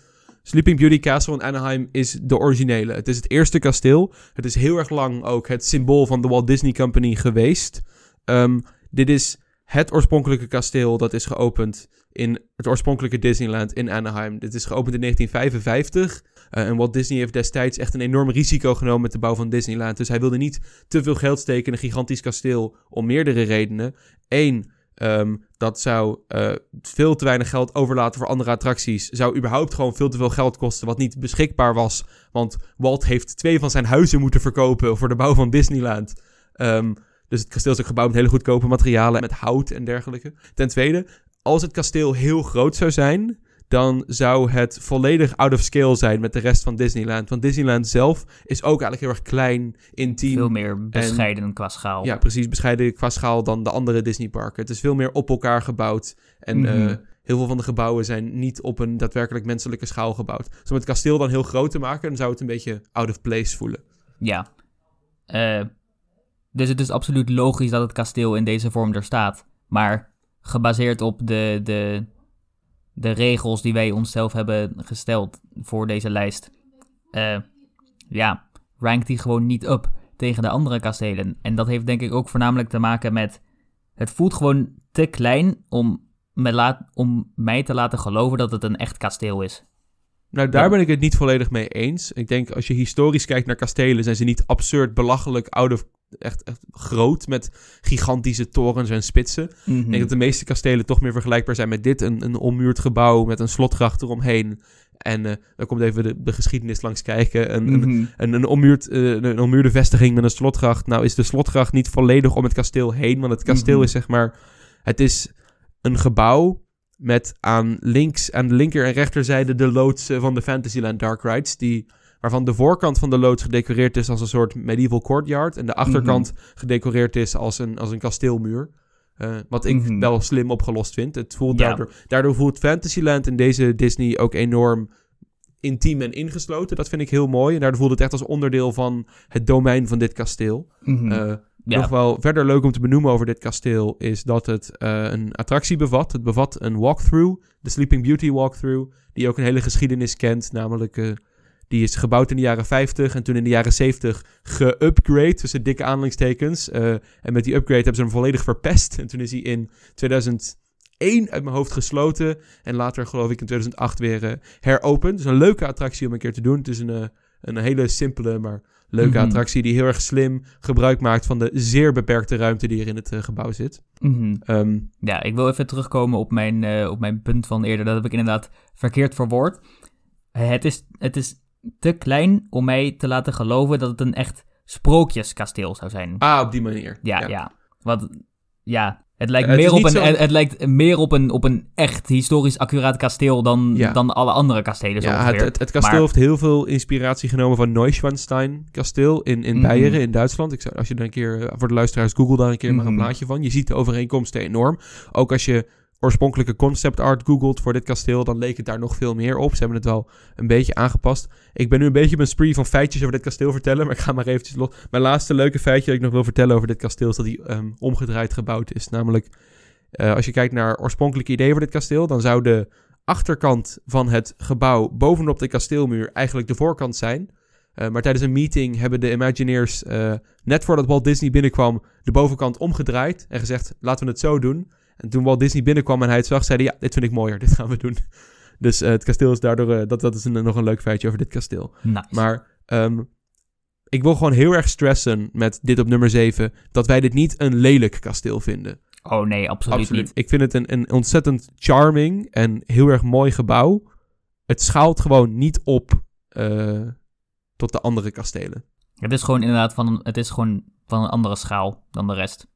Sleeping Beauty Castle in Anaheim is de originele. Het is het eerste kasteel. Het is heel erg lang ook het symbool van de Walt Disney Company geweest. Ehm, dit is het oorspronkelijke kasteel dat is geopend in het oorspronkelijke Disneyland in Anaheim. Dit is geopend in 1955. Eh, en Walt Disney heeft destijds echt een enorm risico genomen met de bouw van Disneyland. Dus hij wilde niet te veel geld steken in een gigantisch kasteel om meerdere redenen. Eén, ehm, dat zou eh, veel te weinig geld overlaten voor andere attracties. Zou überhaupt gewoon veel te veel geld kosten, wat niet beschikbaar was. Want Walt heeft twee van zijn huizen moeten verkopen voor de bouw van Disneyland. Ehm, dus het kasteel is ook gebouwd met hele goedkope materialen, met hout en dergelijke. Ten tweede, als het kasteel heel groot zou zijn, dan zou het volledig out of scale zijn met de rest van Disneyland. Want Disneyland zelf is ook eigenlijk heel erg klein, intiem. Veel meer bescheiden qua schaal. Ja, precies. Bescheiden qua schaal dan de andere Disneyparken. Het is veel meer op elkaar gebouwd. En Mhm. eh, heel veel van de gebouwen zijn niet op een daadwerkelijk menselijke schaal gebouwd. Dus om het kasteel dan heel groot te maken, dan zou het een beetje out of place voelen. Ja. Eh, dus het is absoluut logisch dat het kasteel in deze vorm er staat. Maar gebaseerd op de, de, de regels die wij onszelf hebben gesteld voor deze lijst. eh, ja, rankt die gewoon niet up tegen de andere kastelen. En dat heeft denk ik ook voornamelijk te maken met... Het voelt gewoon te klein om, me laat, om mij te laten geloven dat het een echt kasteel is. Nou, daar ben ik het niet volledig mee eens. Ik denk, als je historisch kijkt naar kastelen, zijn ze niet absurd, belachelijk, out of, echt, echt groot, met gigantische torens en spitsen. Mhm. Ik denk dat de meeste kastelen toch meer vergelijkbaar zijn met dit. Een, een ommuurd gebouw met een slotgracht eromheen. En eh dan komt even de, de geschiedenis langs kijken. Een, een, Mhm. een, een, ommuurd, eh, een ommuurde vestiging met een slotgracht. Nou is de slotgracht niet volledig om het kasteel heen. Want het kasteel Mhm. is zeg maar... Het is een gebouw met aan links, aan de linker en rechterzijde de loods eh, van de Fantasyland Dark Rides. Die, waarvan de voorkant van de loods gedecoreerd is als een soort medieval courtyard. En de achterkant gedecoreerd is als een, als een kasteelmuur. Eh, wat ik Mhm. wel slim opgelost vind. Het voelt Ja. daardoor, daardoor voelt Fantasyland in deze Disney ook enorm intiem en ingesloten. Dat vind ik heel mooi. En daardoor voelt het echt als onderdeel van het domein van dit kasteel. Mhm. Eh, Ja. Nog wel verder leuk om te benoemen over dit kasteel is dat het eh, een attractie bevat. Het bevat een walkthrough, de Sleeping Beauty walkthrough, die ook een hele geschiedenis kent. Namelijk, die is gebouwd in de jaren 50 en toen in de jaren 70 geupgrade, tussen dikke aanhalingstekens. Eh, en met die upgrade hebben ze hem volledig verpest. En toen is hij in 2001 uit mijn hoofd gesloten. En later, geloof ik, in 2008 weer eh, heropend. Dus een leuke attractie om een keer te doen. Het is een, eh, een hele simpele, maar leuke Mhm. attractie die heel erg slim gebruik maakt van de zeer beperkte ruimte die er in het gebouw zit. Mhm. Ehm, Ja, ik wil even terugkomen op mijn, op mijn punt van eerder. Dat heb ik inderdaad verkeerd verwoord. Het is, het is te klein om mij te laten geloven dat het een echt sprookjeskasteel zou zijn. ah, op die manier. ja, ja. Want ja, het lijkt, meer, op een, zo- het, het lijkt meer op een, op een echt historisch accuraat kasteel dan, Ja. dan alle andere kastelen zo Ja, het, het, het kasteel Maar- heeft heel veel inspiratie genomen van Neuschwanstein kasteel in, in Mhm. Beieren in Duitsland. Ik zou, als je er een keer, eh, voor de luisteraars, google daar een keer maar een Mhm. plaatje van. Je ziet de overeenkomsten enorm. Ook als je oorspronkelijke concept art googelt voor dit kasteel, dan leek het daar nog veel meer op. Ze hebben het wel een beetje aangepast. Ik ben nu een beetje op een spree van feitjes over dit kasteel vertellen, maar ik ga maar eventjes los. Mijn laatste leuke feitje dat ik nog wil vertellen over dit kasteel is dat hij ehm, omgedraaid gebouwd is. Namelijk, eh, als je kijkt naar oorspronkelijke ideeën voor dit kasteel, dan zou de achterkant van het gebouw bovenop de kasteelmuur eigenlijk de voorkant zijn. Eh, maar tijdens een meeting hebben de Imagineers, eh, net voordat Walt Disney binnenkwam, de bovenkant omgedraaid en gezegd: laten we het zo doen. En toen Walt Disney binnenkwam en hij het zag, zei hij: ja, dit vind ik mooier, dit gaan we doen. Dus eh, het kasteel is daardoor, eh, dat, dat is een, nog een leuk feitje over dit kasteel. Nice. Maar ehm, ik wil gewoon heel erg stressen met dit op nummer 7, dat wij dit niet een lelijk kasteel vinden. oh nee, absoluut, niet. Ik vind het een, een ontzettend charming en heel erg mooi gebouw. Het schaalt gewoon niet op eh, tot de andere kastelen. Het is gewoon inderdaad van, een- het is gewoon van een andere schaal dan de rest.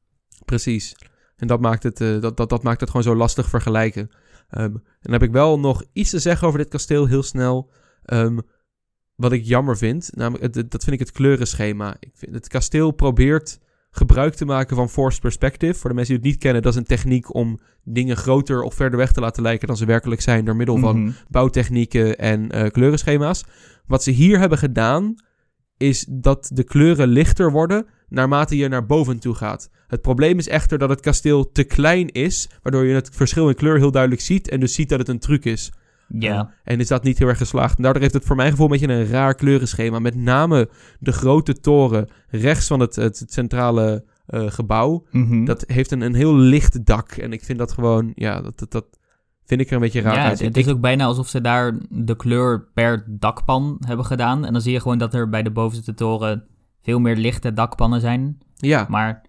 Precies. En dat maakt het, eh, dat, dat, dat maakt het gewoon zo lastig vergelijken. Ehm, en dan heb ik wel nog iets te zeggen over dit kasteel, heel snel. Ehm, wat ik jammer vind, namelijk, het- dat vind ik het kleurenschema. Ik vind, het kasteel probeert gebruik te maken van forced perspective. Voor de mensen die het niet kennen, dat is een techniek om dingen groter of verder weg te laten lijken dan ze werkelijk zijn door middel van Mhm. bouwtechnieken en eh, kleurenschema's. Wat ze hier hebben gedaan, is dat de kleuren lichter worden naarmate je naar boven toe gaat. Het probleem is echter dat het kasteel te klein is, waardoor je het verschil in kleur heel duidelijk ziet en dus ziet dat het een truc is. Ja. Uh, en is dat niet heel erg geslaagd. En daardoor heeft het voor mijn gevoel een beetje een raar kleurenschema. Met name de grote toren rechts van het, het, centrale eh, gebouw. Mhm. Dat heeft een, een heel licht dak. En ik vind dat gewoon, ja, dat, dat, dat vind ik er een beetje raar ja, uit. het, is ook bijna alsof ze daar de kleur per dakpan hebben gedaan. En dan zie je gewoon dat er bij de bovenste toren veel meer lichte dakpannen zijn. ja, Maar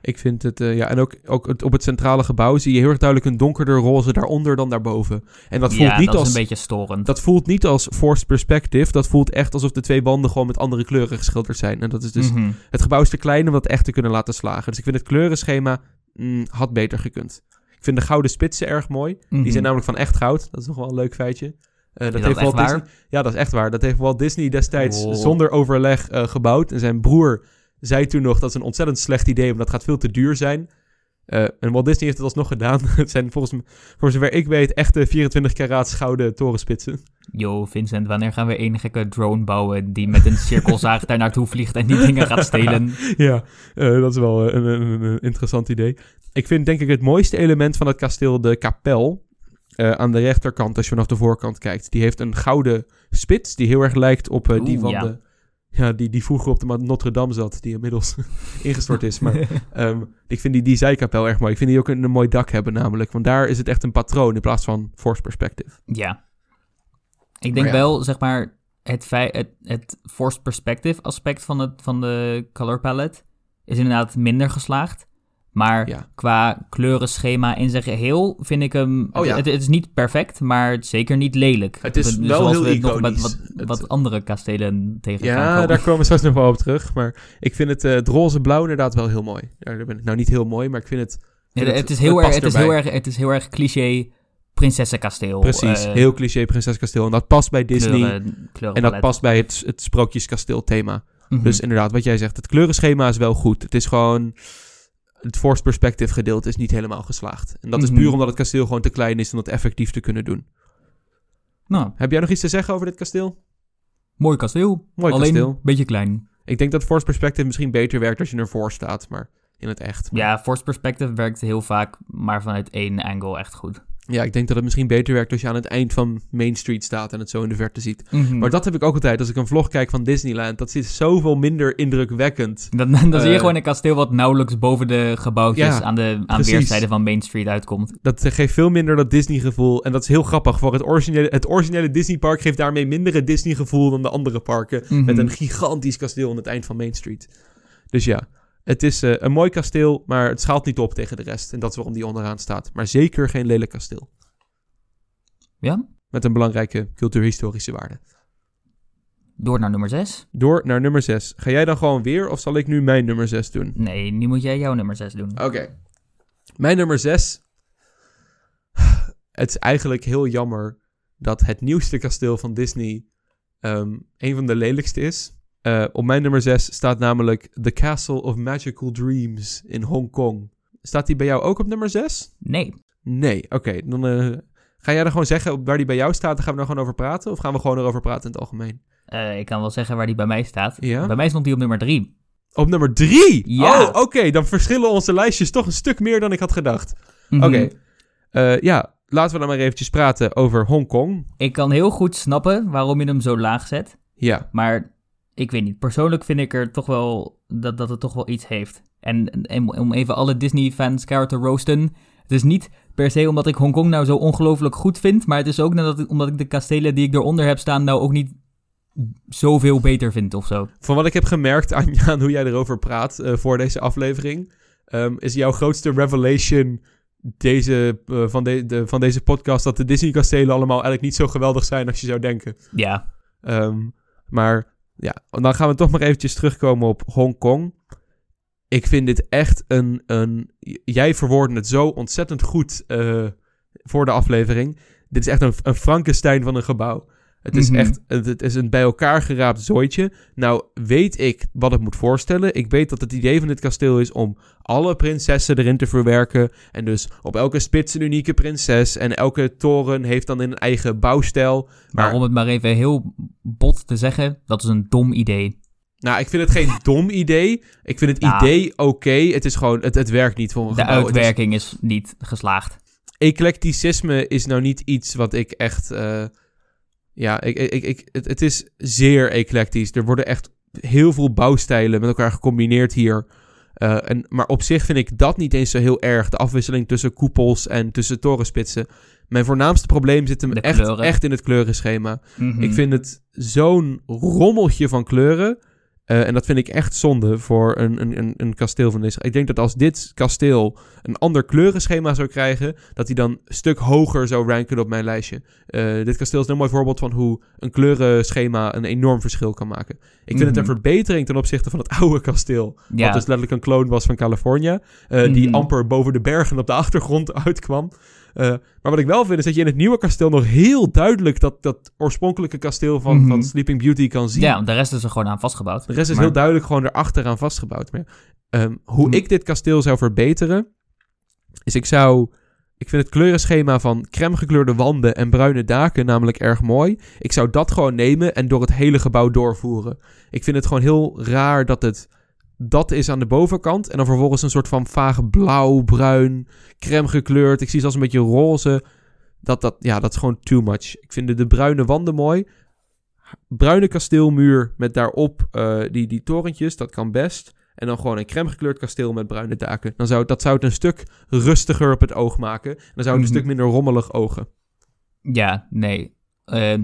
ik vind het, eh, ja, en ook, ook het- op het centrale gebouw zie je heel erg duidelijk een donkerder roze daaronder dan daarboven. En dat voelt ja, niet dat als... is een beetje storend. Dat voelt niet als forced perspective. Dat voelt echt alsof de twee wanden gewoon met andere kleuren geschilderd zijn. En dat is dus Mhm. Het gebouw is te klein om dat echt te kunnen laten slagen. Dus ik vind het kleurenschema mm, had beter gekund. Ik vind de gouden spitsen erg mooi. Die Mhm. zijn namelijk van echt goud. Dat is nog wel een leuk feitje. Eh, dat dat heeft Walt waar? Disney, ja, dat is echt waar. Dat heeft Walt Disney destijds Wow. zonder overleg eh, gebouwd. En zijn broer zei toen nog dat is een ontzettend slecht idee, want dat gaat veel te duur zijn. Eh, en Walt Disney heeft het alsnog gedaan. het zijn volgens voor zover ik weet echte 24 karaats gouden torenspitsen. Yo, Vincent, wanneer gaan we een gekke drone bouwen die met een cirkelzaag daar naartoe vliegt en die dingen gaat stelen? ja, dat is wel een, een, een interessant idee. Ik vind denk ik het mooiste element van het kasteel de kapel. Eh, aan de rechterkant, als je vanaf de voorkant kijkt. Die heeft een gouden spits die heel erg lijkt op eh, die Oeh, van ja. de... Ja, die, die vroeger op de Notre Dame zat, die inmiddels ingestort is. Maar ehm, ik vind die, die zijkapel erg mooi. Ik vind die ook een, een mooi dak hebben namelijk. Want daar is het echt een patroon in plaats van force perspective. ja. Ik denk ja. wel, zeg maar, het, fei- het, het forced perspective aspect van, het, van de color palette is inderdaad minder geslaagd. Maar Ja. qua kleurenschema in zijn geheel vind ik hem... Oh ja. het, het is niet perfect, maar zeker niet lelijk. Het is Dus wel zoals heel we met wat, Het- wat andere kastelen tegen Ja, komen. daar komen we straks nog wel op terug. Maar ik vind het, eh, het roze-blauw inderdaad wel heel mooi. Ja, daar ben ik nou niet heel mooi, maar ik vind het... Ja, het, is heel erg, het, is heel erg, het is heel erg cliché prinsessenkasteel. Precies, eh, heel cliché prinseskasteel. En dat past bij Disney. kleuren- en dat past bij het, het sprookjeskasteel thema. Mhm. Dus inderdaad, wat jij zegt, het kleurenschema is wel goed. Het is gewoon... Het forced perspective gedeelte is niet helemaal geslaagd. En dat is Mhm. puur omdat het kasteel gewoon te klein is om dat effectief te kunnen doen. Nou, Heb jij nog iets te zeggen over dit kasteel? mooi kasteel. Mooi Alleen kasteel. een beetje klein. Ik denk dat forced perspective misschien beter werkt als je ervoor staat, maar in het echt. Ja, forced perspective werkt heel vaak, maar vanuit één angle echt goed. Ja, ik denk dat het misschien beter werkt als je aan het eind van Main Street staat en het zo in de verte ziet. Mhm. Maar dat heb ik ook altijd als ik een vlog kijk van Disneyland. Dat is zoveel minder indrukwekkend. Dan, dan zie je Eh, gewoon een kasteel wat nauwelijks boven de gebouwtjes Ja, aan, de, aan precies. weerszijden van Main Street uitkomt. Dat geeft veel minder dat Disney-gevoel. En dat is heel grappig. Voor het originele, het originele Disney-park geeft daarmee minder het Disney-gevoel dan de andere parken. Mhm. Met een gigantisch kasteel aan het eind van Main Street. Dus ja, het is eh, een mooi kasteel, maar het schaalt niet op tegen de rest. En dat is waarom die onderaan staat. Maar zeker geen lelijk kasteel. Ja? Met een belangrijke cultuurhistorische waarde. Door naar nummer 6. Door naar nummer 6. Ga jij dan gewoon weer of zal ik nu mijn nummer 6 doen? Nee, nu moet jij jouw nummer 6 doen. Oké. Mijn nummer 6. Het is eigenlijk heel jammer dat het nieuwste kasteel van Disney ehm, een van de lelijkste is. Eh, op mijn nummer 6 staat namelijk The Castle of Magical Dreams in Hongkong. Staat die bij jou ook op nummer 6? Nee. Nee. Oké, dan eh, ga jij er gewoon zeggen waar die bij jou staat. Dan gaan we er gewoon over praten. Of gaan we gewoon erover praten in het algemeen? Eh, ik kan wel zeggen waar die bij mij staat. Ja? Bij mij stond die op nummer 3. Op nummer 3? Ja. Oh, oké. dan verschillen onze lijstjes toch een stuk meer dan ik had gedacht. Mhm. Oké. Ja, laten we dan maar eventjes praten over Hongkong. Ik kan heel goed snappen waarom je hem zo laag zet. Ja, Maar ik weet niet. Persoonlijk vind ik er toch wel dat, dat het toch wel iets heeft. En, en om even alle Disney-fans te roosten. Het is niet per se omdat ik Hongkong nou zo ongelooflijk goed vind. Maar het is ook nadat ik, omdat ik de kastelen die ik eronder heb staan nou ook niet zoveel beter vind of zo. van wat ik heb gemerkt aan, aan hoe jij erover praat eh, voor deze aflevering, ehm, is jouw grootste revelation deze, eh, van, de, de- van deze podcast dat de Disney-kastelen allemaal eigenlijk niet zo geweldig zijn als je zou denken. Ja. Ehm, maar ja, dan gaan we toch maar eventjes terugkomen op Hongkong. Ik vind dit echt een... een jij verwoordde het zo ontzettend goed eh, voor de aflevering. Dit is echt een, een Frankenstein van een gebouw. Het is Mhm. echt het, het is een bij elkaar geraapt zooitje. Nou weet ik wat het moet voorstellen. Ik weet dat het idee van dit kasteel is om alle prinsessen erin te verwerken. En dus op elke spits een unieke prinses. En elke toren heeft dan een eigen bouwstijl. Maar, Maar- om het maar even heel bot te zeggen, dat is een dom idee. Nou, ik vind het geen dom idee. Ik vind het Ja. idee oké. Het is gewoon, het, het werkt niet voor een De gebouw. Het is- uitwerking is niet geslaagd. eclecticisme is nou niet iets wat ik echt. eh, ja, ik, ik, ik, het, het is zeer eclectisch. Er worden echt heel veel bouwstijlen met elkaar gecombineerd hier. Eh, en, maar op zich vind ik dat niet eens zo heel erg. De afwisseling tussen koepels en tussen torenspitsen. Mijn voornaamste probleem zit hem echt, echt in het kleurenschema. Mhm. Ik vind het zo'n rommeltje van kleuren. Eh, en dat vind ik echt zonde voor een, een, een, een kasteel van deze. Ik denk dat als dit kasteel een ander kleurenschema zou krijgen, dat hij dan een stuk hoger zou ranken op mijn lijstje. Eh, dit kasteel is een mooi voorbeeld van hoe een kleurenschema een enorm verschil kan maken. Ik vind het een Mhm. verbetering ten opzichte van het oude kasteel. Ja. Wat dus letterlijk een kloon was van California. eh, Die Mhm. amper boven de bergen op de achtergrond uitkwam. Eh, maar wat ik wel vind is dat je in het nieuwe kasteel nog heel duidelijk dat, dat oorspronkelijke kasteel van, Mhm. van Sleeping Beauty kan zien. ja, de rest is er gewoon aan vastgebouwd. De rest is Maar- heel duidelijk gewoon erachteraan vastgebouwd. Maar, ehm, hoe Hmm. ik dit kasteel zou verbeteren, is ik zou... Ik vind het kleurenschema van crème gekleurde wanden en bruine daken namelijk erg mooi. Ik zou dat gewoon nemen en door het hele gebouw doorvoeren. Ik vind het gewoon heel raar dat het dat is aan de bovenkant. En dan vervolgens een soort van vaag blauw, bruin, crème gekleurd. Ik zie zelfs een beetje roze. Dat, dat, ja, dat is gewoon too much. Ik vind de, de bruine wanden mooi. Bruine kasteelmuur met daarop eh, die, die torentjes, dat kan best. En dan gewoon een crème gekleurd kasteel met bruine daken. Dan zou, dat zou het een stuk rustiger op het oog maken. En dan zou het een Mhm. stuk minder rommelig ogen. Ja, nee. Eh,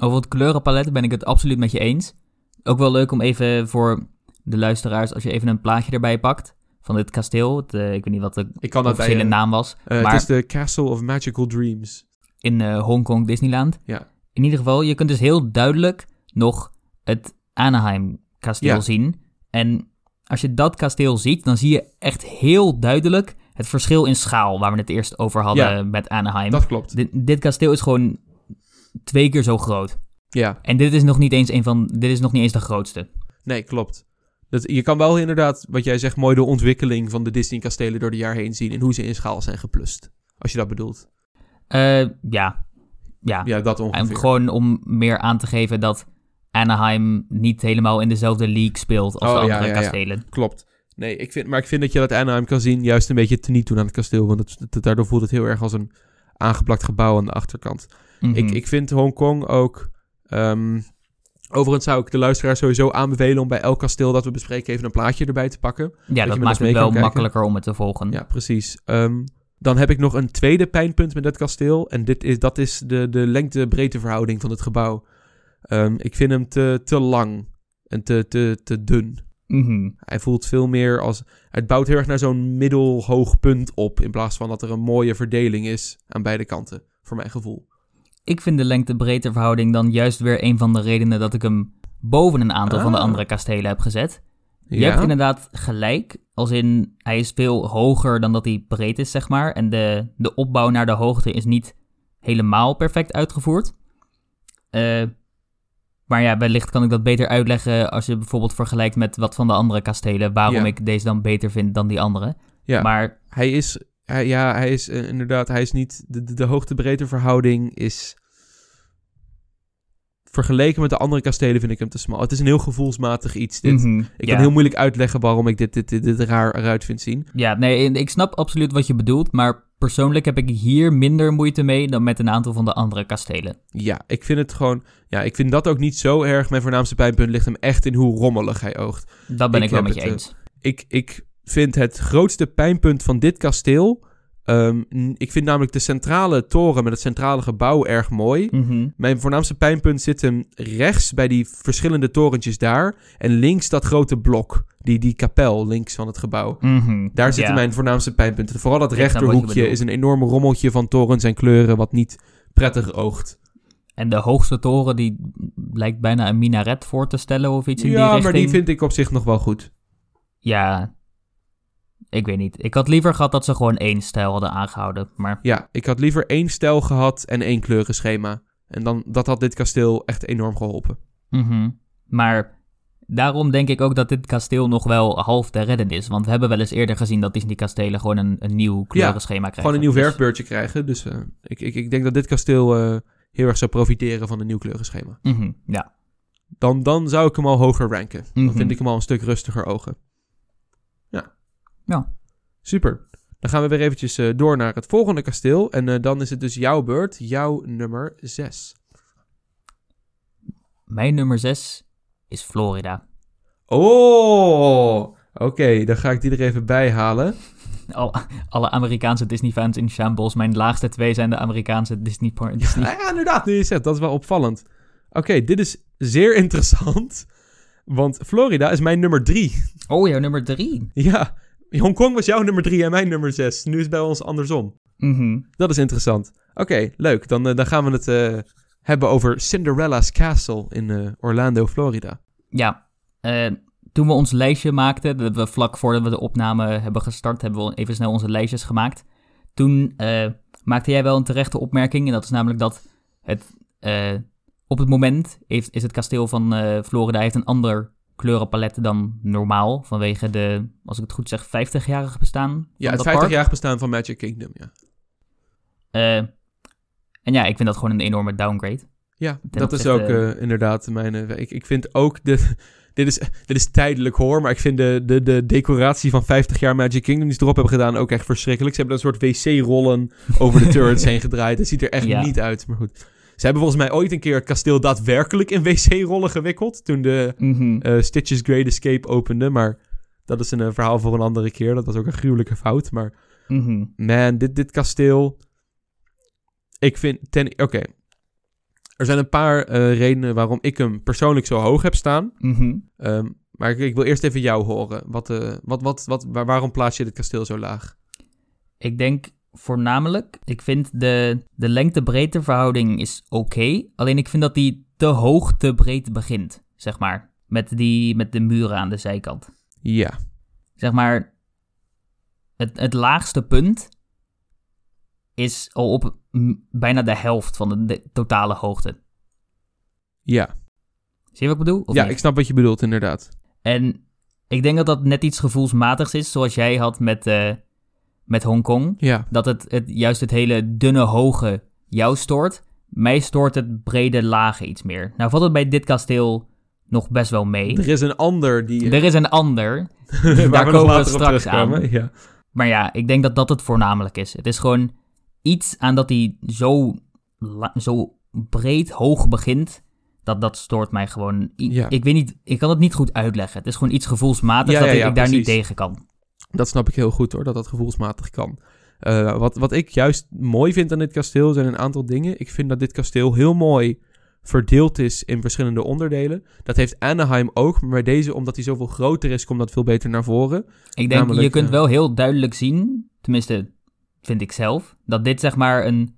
Over het kleurenpalet ben ik het absoluut met je eens. Ook wel leuk om even voor de luisteraars, als je even een plaatje erbij pakt van dit kasteel. Het, eh, ik weet niet wat de Ik kan dat bij... officiële eh, naam was. eh, maar Het is de Castle of Magical Dreams. in eh, Hongkong Disneyland. Ja. In ieder geval, je kunt dus heel duidelijk nog het Anaheim kasteel Ja. zien. En als je dat kasteel ziet, dan zie je echt heel duidelijk het verschil in schaal waar we het eerst over hadden Ja. met Anaheim. Dat klopt. Dit, dit kasteel is gewoon twee keer zo groot. Ja, En dit is nog niet eens een van, dit is nog niet eens de grootste. nee, klopt. Dat, je kan wel inderdaad, wat jij zegt, mooi de ontwikkeling van de Disney-kastelen door de jaar heen zien. En hoe ze in schaal zijn geplust. Als je dat bedoelt. Eh, ja. Ja. Ja, dat En ongeveer. gewoon om meer aan te geven dat Anaheim niet helemaal in dezelfde league speelt als Oh, de ja, andere ja, ja. kastelen. Klopt. Nee, ik vind, maar ik vind dat je dat Anaheim kan zien juist een beetje teniet doen aan het kasteel. Want het, het- daardoor voelt het heel erg als een aangeplakt gebouw aan de achterkant. Mhm. Ik, ik vind Hongkong ook... ehm, overigens zou ik de luisteraar sowieso aanbevelen om bij elk kasteel dat we bespreken even een plaatje erbij te pakken. ja, dat maakt het wel makkelijker om het te volgen. Ja, precies. Ehm, dan heb ik nog een tweede pijnpunt met dat kasteel. En dit is, dat is de, de lengte-breedte verhouding van het gebouw. Ehm, ik vind hem te, te lang en te, te, te dun. Mhm. Hij voelt veel meer als... Het bouwt heel erg naar zo'n middelhoog punt op... in plaats van dat er een mooie verdeling is aan beide kanten. Voor mijn gevoel. Ik vind de lengte-breedte verhouding dan juist weer een van de redenen dat ik hem boven een aantal van de Ah. andere kastelen heb gezet. Je ja? hebt inderdaad gelijk, als in hij is veel hoger dan dat hij breed is, zeg maar. En de, de opbouw naar de hoogte is niet helemaal perfect uitgevoerd. Eh, maar ja, wellicht kan ik dat beter uitleggen als je bijvoorbeeld vergelijkt met wat van de andere kastelen, waarom Ja. ik deze dan beter vind dan die andere. Ja. Maar Hij is... Hij, ja, hij is eh, inderdaad... Hij is niet... De, de, de hoogte-breedte verhouding is... Vergeleken met de andere kastelen vind ik hem te smal. Het is een heel gevoelsmatig iets, dit. mhm, Ik ja. kan heel moeilijk uitleggen waarom ik dit, dit, dit, dit raar eruit vind zien. Ja, nee, ik snap absoluut wat je bedoelt, maar persoonlijk heb ik hier minder moeite mee dan met een aantal van de andere kastelen. Ja, ik vind het gewoon... Ja, ik vind dat ook niet zo erg. Mijn voornaamste pijnpunt ligt hem echt in hoe rommelig hij oogt. Dat ben Ik ik, wel met je het, eh, eens. Ik, ik vind het grootste pijnpunt van dit kasteel... ehm, ik vind namelijk de centrale toren met het centrale gebouw erg mooi. Mhm. Mijn voornaamste pijnpunt zit hem rechts bij die verschillende torentjes daar. En links dat grote blok. Die, die kapel links van het gebouw. Mhm. Daar zitten Ja. mijn voornaamste pijnpunten. Vooral dat rechterhoekje is een enorm rommeltje van torens en kleuren... wat niet prettig oogt. En de hoogste toren, die lijkt bijna een minaret voor te stellen of iets in die Ja, richting. maar die vind ik op zich nog wel goed. Ja, ik weet niet. Ik had liever gehad dat ze gewoon één stijl hadden aangehouden. Maar Ja, ik had liever één stijl gehad en één kleurenschema. En dan, dat had dit kasteel echt enorm geholpen. Mhm. Maar daarom denk ik ook dat dit kasteel nog wel half te redden is. Want we hebben wel eens eerder gezien dat Disney-kastelen gewoon een, een nieuw kleurenschema krijgen. Gewoon een nieuw Dus- verfbeurtje krijgen. Dus eh, ik, ik, ik denk dat dit kasteel eh, heel erg zou profiteren van een nieuw kleurenschema. Mhm, Ja. Dan, dan zou ik hem al hoger ranken. Dan Mhm. vind ik hem al een stuk rustiger ogen. Ja. Super. Dan gaan we weer eventjes eh, door naar het volgende kasteel. En eh, dan is het dus jouw beurt. Jouw nummer 6. Mijn nummer 6 is Florida. Oh, oké. dan ga ik die er even bij halen. Al, alle Amerikaanse Disney-fans in shambles. Mijn laagste twee zijn de Amerikaanse Disney... Disney. Ja, ja, inderdaad. Nu je het zegt, dat is wel opvallend. Oké, dit is zeer interessant. Want Florida is mijn nummer 3. Oh, jouw nummer 3. Ja, Hongkong was jouw nummer 3 en mijn nummer 6. Nu is het bij ons andersom. Mhm. Dat is interessant. Oké, leuk. Dan, eh, dan gaan we het eh, hebben over Cinderella's Castle in eh, Orlando, Florida. Ja, toen we ons lijstje maakten, dat we vlak voordat we de opname hebben gestart, hebben we even snel onze lijstjes gemaakt. Toen maakte jij wel een terechte opmerking, en dat is namelijk dat het op het moment heeft, is het kasteel van Florida heeft een ander kleurenpalet dan normaal, vanwege de, als ik het goed zeg, 50-jarige bestaan van Ja, het dat park. 50-jarig bestaan van Magic Kingdom, ja. Eh, en ja, ik vind dat gewoon een enorme downgrade. Ja, Ten dat is ook eh, inderdaad mijn... eh, ik, ik vind ook... De, dit, is, dit is tijdelijk hoor, maar ik vind de, de, de decoratie van 50 jaar Magic Kingdom... die ze erop hebben gedaan ook echt verschrikkelijk. Ze hebben een soort wc-rollen over de turrets heen gedraaid. Het ziet er echt Ja. niet uit, maar goed. Ze hebben volgens mij ooit een keer het kasteel daadwerkelijk in wc-rollen gewikkeld... toen de eh, Stitches Great Escape opende, maar... Dat is een eh, verhaal voor een andere keer. Dat was ook een gruwelijke fout. Maar Mhm. man, dit, dit kasteel. Ik vind. Ten, Oké. Er zijn een paar eh, redenen waarom ik hem persoonlijk zo hoog heb staan. Mhm. Ehm, maar ik, ik wil eerst even jou horen. Wat, wat, wat, wat, waar- waarom plaats je dit kasteel zo laag? Ik denk voornamelijk, ik vind de, de lengte-breedte verhouding is oké. alleen ik vind dat die te hoog te breed begint, zeg maar. Met, die, met de muren aan de zijkant. Ja, Zeg maar, het, het laagste punt is al op bijna de helft van de, de totale hoogte. ja. Zie je wat ik bedoel? Ja, niet? ik snap wat je bedoelt, inderdaad. En ik denk dat dat net iets gevoelsmatigs is, zoals jij had met, eh met Hongkong. Ja, Dat het, het juist het hele dunne hoge jou stoort. Mij stoort het brede lage iets meer. Nou valt het bij dit kasteel nog best wel mee. er is een ander die... Er is een ander, nog komen we straks aan. Ja. maar ja, ik denk dat dat het voornamelijk is. Het is gewoon iets aan dat hij zo, zo breed hoog begint. Dat, dat stoort mij gewoon. I- Ja. Ik weet niet, ik kan het niet goed uitleggen. Het is gewoon iets gevoelsmatigs Ja, dat ik, daar niet tegen kan. Dat snap ik heel goed hoor, dat dat gevoelsmatig kan. Eh, wat, wat ik juist mooi vind aan dit kasteel zijn een aantal dingen. Ik vind dat dit kasteel heel mooi verdeeld is in verschillende onderdelen. Dat heeft Anaheim ook, maar deze, omdat hij zoveel groter is, komt dat veel beter naar voren. Ik denk, Namelijk, je kunt eh, wel heel duidelijk zien, tenminste vind ik zelf, dat dit zeg maar een,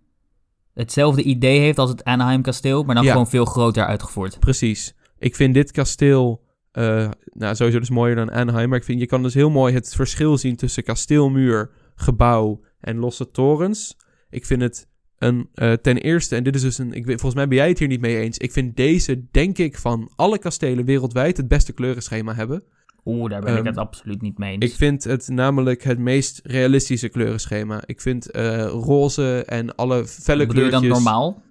hetzelfde idee heeft als het Anaheim kasteel, maar dan Ja. gewoon veel groter uitgevoerd. Precies. Ik vind dit kasteel, eh, nou sowieso dus mooier dan Anaheim, maar ik vind je kan dus heel mooi het verschil zien tussen kasteelmuur, gebouw en losse torens. Ik vind het een, eh, ten eerste, en dit is dus een, ik volgens mij ben jij het hier niet mee eens, ik vind deze, denk ik, van alle kastelen wereldwijd het beste kleurenschema hebben. Oeh, daar ben ik Ehm, het absoluut niet mee eens. Ik vind het namelijk het meest realistische kleurenschema. Ik vind eh, roze en alle felle Bedoel je kleurtjes... dan normaal?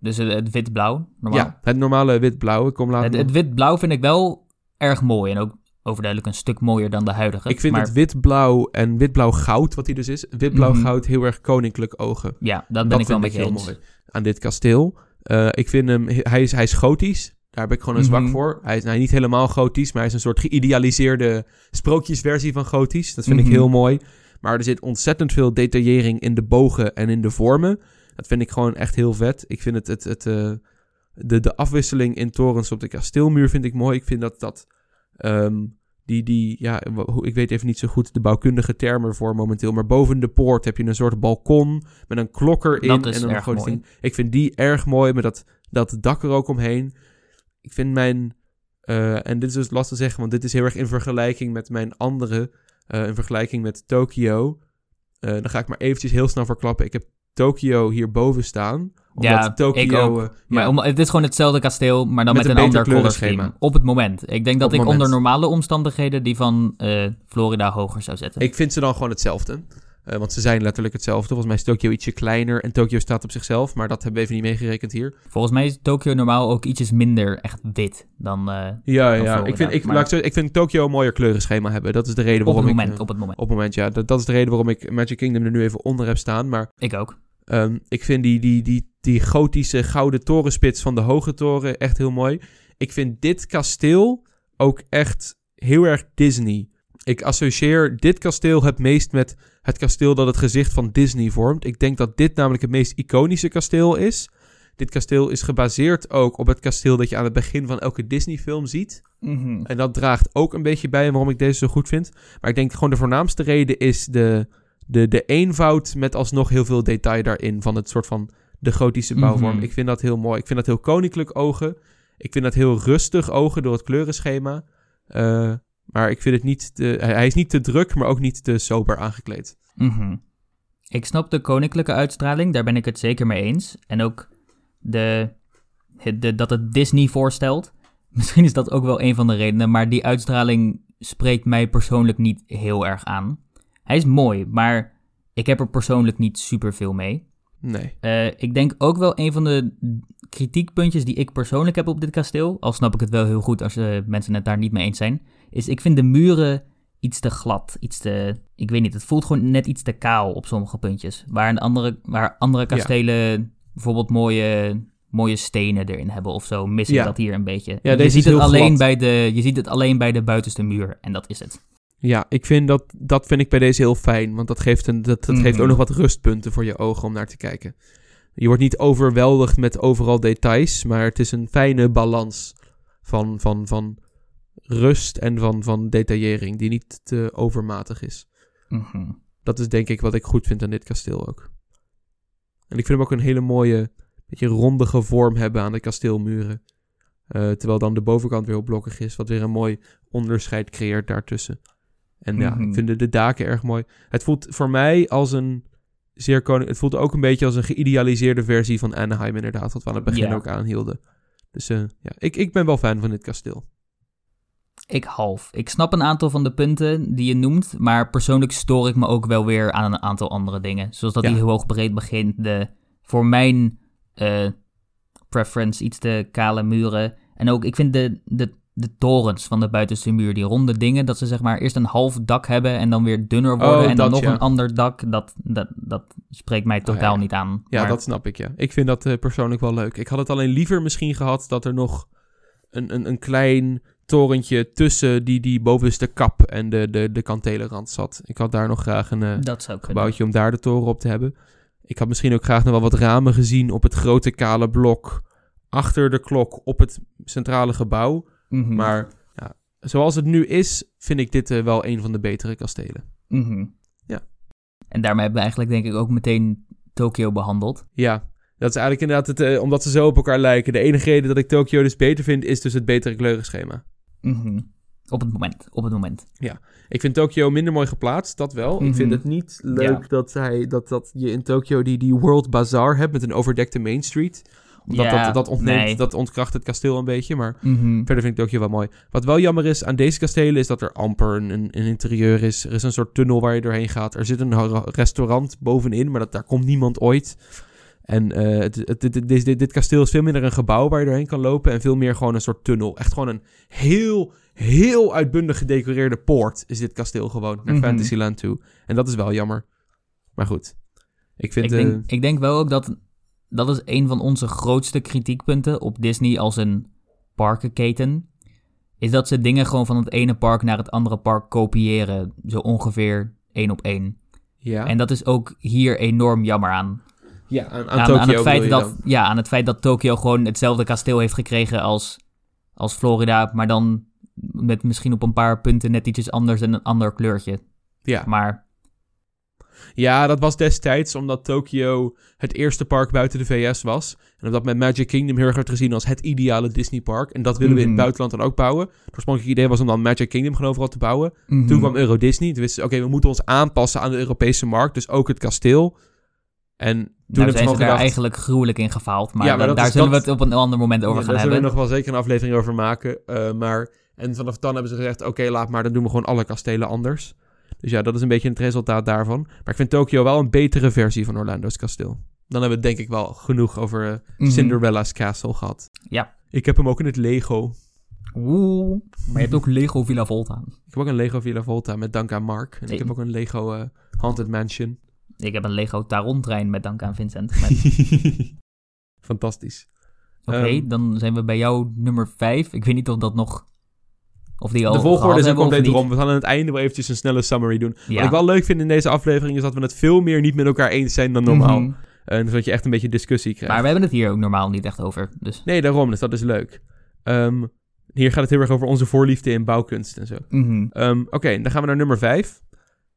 Dus het, het wit-blauw? Ja, het normale wit-blauw. Ik kom later Het, het wit-blauw vind ik wel erg mooi en ook overduidelijk een stuk mooier dan de huidige. Ik vind maar, het wit-blauw en wit-blauw-goud, wat hij dus is, wit-blauw-goud heel erg koninklijk ogen. Ja, dat ben dat ik wel vind met ik je heel mooi aan dit kasteel. Eh, ik vind hem, hij is, hij is gotisch. Daar heb ik gewoon een zwak Mhm. voor. Hij is nou, niet helemaal gotisch, maar hij is een soort geïdealiseerde sprookjesversie van gotisch. Dat vind Mhm. ik heel mooi. Maar er zit ontzettend veel detaillering in de bogen en in de vormen. Dat vind ik gewoon echt heel vet. Ik vind het, het, het, eh, de, de afwisseling in torens op de kasteelmuur vind ik mooi. Ik vind dat dat... ehm, die, die, ja, ik weet even niet zo goed de bouwkundige termen voor momenteel. Maar boven de poort heb je een soort balkon met een klok erin. Dat is en dan erg mooi. ding. Ik vind die erg mooi met dat, dat dak er ook omheen. Ik vind mijn, eh, en dit is dus lastig te zeggen, want dit is heel erg in vergelijking met mijn andere, eh, in vergelijking met Tokio. Eh, dan ga ik maar eventjes heel snel verklappen. Ik heb Tokio hierboven staan. Omdat Ja, Tokio, ik ook. eh, Maar om, het is gewoon hetzelfde kasteel, maar dan Met met, een ander color. Op het moment. Ik denk dat Op het ik moment. onder normale omstandigheden die van eh, Florida hoger zou zetten. Ik vind ze dan gewoon hetzelfde. Eh, want ze zijn letterlijk hetzelfde. Volgens mij is Tokio ietsje kleiner en Tokio staat op zichzelf. Maar dat hebben we even niet meegerekend hier. Volgens mij is Tokio normaal ook ietsjes minder echt wit dan Ja, Dan ja. Ik vind, ik, maar- ik, ik vind Tokio een mooier kleurenschema hebben. Dat is de reden op het waarom ik... moment. eh, Op het moment. op het moment, ja. Dat, dat is de reden waarom ik Magic Kingdom er nu even onder heb staan. Maar Ik ook. Ehm, ik vind die, die, die, die gotische gouden torenspits van de hoge toren echt heel mooi. Ik vind dit kasteel ook echt heel erg Disney. Ik associeer dit kasteel het meest met het kasteel dat het gezicht van Disney vormt. Ik denk dat dit namelijk het meest iconische kasteel is. Dit kasteel is gebaseerd ook op het kasteel dat je aan het begin van elke Disney-film ziet. En dat draagt ook een beetje bij waarom ik deze zo goed vind. Maar ik denk gewoon de voornaamste reden is de, de, de eenvoud met alsnog heel veel detail daarin. Van het soort van de gotische bouwvorm. Mhm. Ik vind dat heel mooi. Ik vind dat heel koninklijk ogen. Ik vind dat heel rustig ogen door het kleurenschema. Eh, maar ik vind het niet... Te, hij is niet te druk, maar ook niet te sober aangekleed. Mhm. Ik snap de koninklijke uitstraling, daar ben ik het zeker mee eens. En ook de, het- de, dat het Disney voorstelt. Misschien is dat ook wel een van de redenen, maar die uitstraling spreekt mij persoonlijk niet heel erg aan. Hij is mooi, maar ik heb er persoonlijk niet super veel mee. Nee. Eh, ik denk ook wel een van de kritiekpuntjes die ik persoonlijk heb op dit kasteel, al snap ik het wel heel goed als eh, mensen het daar niet mee eens zijn, is ik vind de muren iets te glad, iets te, ik weet niet, het voelt gewoon net iets te kaal op sommige puntjes. Waar, een andere, waar andere Ja. kastelen bijvoorbeeld mooie, mooie stenen erin hebben of zo, mis ik Ja. dat hier een beetje. Ja, je, ziet het alleen glad. bij de, je ziet het alleen bij de buitenste muur en dat is het. Ja, ik vind dat, dat vind ik bij deze heel fijn. Want dat geeft, een, dat, dat geeft Mhm. ook nog wat rustpunten voor je ogen om naar te kijken. Je wordt niet overweldigd met overal details, maar het is een fijne balans van, van, van rust en van, van detaillering die niet te overmatig is. Mhm. Dat is denk ik wat ik goed vind aan dit kasteel ook. En ik vind hem ook een hele mooie, beetje rondige vorm hebben aan de kasteelmuren. Eh, terwijl dan de bovenkant weer heel blokkig is, wat weer een mooi onderscheid creëert daartussen. En ja, ik vind de, de daken erg mooi. Het voelt voor mij als een zeer koning... Het voelt ook een beetje als een geïdealiseerde versie van Anaheim inderdaad, wat we aan het begin ook aanhielden. Dus eh, ja, ik, ik ben wel fan van dit kasteel. Ik half. Ik snap een aantal van de punten die je noemt, maar persoonlijk stoor ik me ook wel weer aan een aantal andere dingen. Zoals dat Ja. hij heel hoog breed begint, de voor mijn eh, preference iets te kale muren. En ook, ik vind de, de, de torens van de buitenste muur, die ronde dingen, dat ze zeg maar eerst een half dak hebben en dan weer dunner worden Oh, en dan dat, nog ja. een ander dak, dat, dat, dat spreekt mij totaal ja. niet aan. Ja, Maar- dat snap ik, ja. Ik vind dat eh, persoonlijk wel leuk. Ik had het alleen liever misschien gehad dat er nog een, een, een klein torentje tussen die, die bovenste kap en de, de, de kantelenrand zat. Ik had daar nog graag een eh, gebouwtje om daar de toren op te hebben. Ik had misschien ook graag nog wel wat ramen gezien op het grote kale blok achter de klok op het centrale gebouw. Mhm. Maar ja, zoals het nu is, vind ik dit eh, wel een van de betere kastelen. Mhm. Ja. En daarmee hebben we eigenlijk denk ik ook meteen Tokio behandeld. Ja, dat is eigenlijk inderdaad het, eh, omdat ze zo op elkaar lijken. De enige reden dat ik Tokyo dus beter vind, is dus het betere kleurenschema. Mhm. Op het moment, op het moment. Ik vind Tokyo minder mooi geplaatst, dat wel. Ik vind het niet leuk Ja. dat, hij, dat, dat je in Tokyo die, die World Bazaar hebt met een overdekte Main Street. Omdat dat, dat, ontneemt, nee. dat ontkracht het kasteel een beetje, maar Mhm. verder vind ik Tokyo wel mooi. Wat wel jammer is aan deze kastelen is dat er amper een, een, interieur is. Er is een soort tunnel waar je doorheen gaat. Er zit een restaurant bovenin, maar dat, daar komt niemand ooit. En eh, het, het, dit, dit, dit, dit kasteel is veel minder een gebouw waar je doorheen kan lopen en veel meer gewoon een soort tunnel. Echt gewoon een heel, heel uitbundig gedecoreerde poort is dit kasteel gewoon naar Mhm. Fantasyland toe. En dat is wel jammer. Maar goed, ik vind... Ik, denk, eh, ik denk wel ook dat dat is een van onze grootste kritiekpunten op Disney als een parkenketen. Is dat ze dingen gewoon van het ene park naar het andere park kopiëren. Zo ongeveer één op één. ja, En dat is ook hier enorm jammer aan. ja, aan, aan, aan, Tokyo aan het feit dat, ja, aan het feit dat Tokio gewoon hetzelfde kasteel heeft gekregen als, als Florida, maar dan met misschien op een paar punten net ietsjes anders en een ander kleurtje. Ja. Maar Ja, dat was destijds omdat Tokyo het eerste park buiten de VS was. En omdat met Magic Kingdom heel erg werd gezien als het ideale Disney park. En dat willen we in het Mhm. buitenland dan ook bouwen. Het oorspronkelijke idee was om dan Magic Kingdom gewoon overal te bouwen. mhm. Toen kwam Euro Disney. Toen wisten ze, oké, we moeten ons aanpassen aan de Europese markt. Dus ook het kasteel. En toen nou hebben zijn ze daar gedacht... eigenlijk gruwelijk in gefaald. Maar, Ja, maar daar zullen dat- we het op een ander moment over Ja, gaan daar zullen hebben. we nog wel zeker een aflevering over maken. eh, maar, en vanaf dan hebben ze gezegd, oké, laat maar, dan doen we gewoon alle kastelen anders. Dus ja, dat is een beetje het resultaat daarvan. Maar ik vind Tokyo wel een betere versie van Orlando's kasteel. Dan hebben we het denk ik wel genoeg over eh, Mhm. Cinderella's Castle gehad. Ja. Ik heb hem ook in het Lego. Oeh, maar je hebt ook Lego Villa Volta. Ik heb ook een Lego Villa Volta met dank aan Mark. En ik heb ook een Lego eh, Haunted Mansion. Ik heb een Lego Taron-trein met dank aan Vincent. Met- Fantastisch. Oké, Ehm. dan zijn we bij jou nummer 5. Ik weet niet of dat nog... Of die al De volgorde is ook of compleet rond. We gaan aan het einde wel eventjes een snelle summary doen. Wat ik wel leuk vind in deze aflevering is dat we het veel meer niet met elkaar eens zijn dan normaal. Mhm. En zodat je echt een beetje discussie krijgt. Maar we hebben het hier ook normaal niet echt over. Dus. Nee, daarom. Dus dat is leuk. Ehm, hier gaat het heel erg over onze voorliefde in bouwkunst en zo. Mhm. Ehm, Oké, dan gaan we naar nummer 5.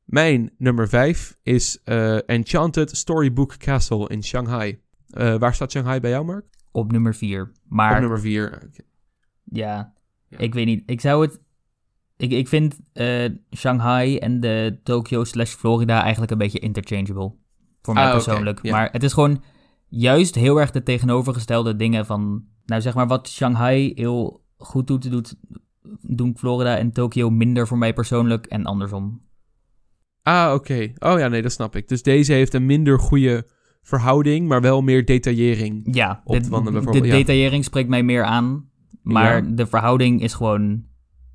Mijn nummer 5 is eh, Enchanted Storybook Castle in Shanghai. Eh, waar staat Shanghai bij jou, Mark? Op nummer 4. Maar Op nummer 4. ja, Ja. ik weet niet. Ik zou het... Ik, ik vind eh, Shanghai en de Tokyo slash Florida eigenlijk een beetje interchangeable. Voor mij Ah, persoonlijk. ja. Maar het is gewoon juist heel erg de tegenovergestelde dingen van... Nou, zeg maar wat Shanghai heel goed doet, doet doen Florida en Tokyo minder voor mij persoonlijk en andersom. Ah, oké. Oh ja, nee, dat snap ik. Dus deze heeft een minder goede verhouding, maar wel meer detaillering. Ja, Op de, de ja. detaillering spreekt mij meer aan. Maar Ja. de verhouding is gewoon...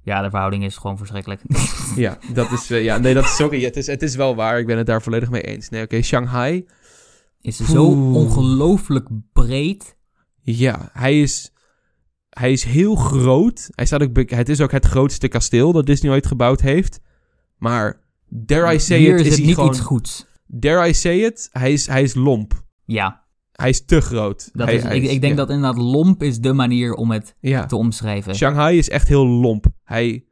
Ja, de verhouding is gewoon verschrikkelijk. Ja, dat is... eh, ja, nee, dat is... Sorry, het is, het is wel waar. Ik ben het daar volledig mee eens. Nee, oké. Shanghai. is zo ongelooflijk breed. Ja, hij is... Hij is heel groot. Hij staat ook, het is ook het grootste kasteel dat Disney ooit gebouwd heeft. Maar, dare I say Hier it, is is het niet gewoon... iets goeds. Dare I say it, hij is, hij is lomp. Ja, hij is te groot. Dat Hij- is, hij ik, is- ik denk ja. dat inderdaad lomp is de manier om het Ja. te omschrijven. Shanghai is echt heel lomp. Hij,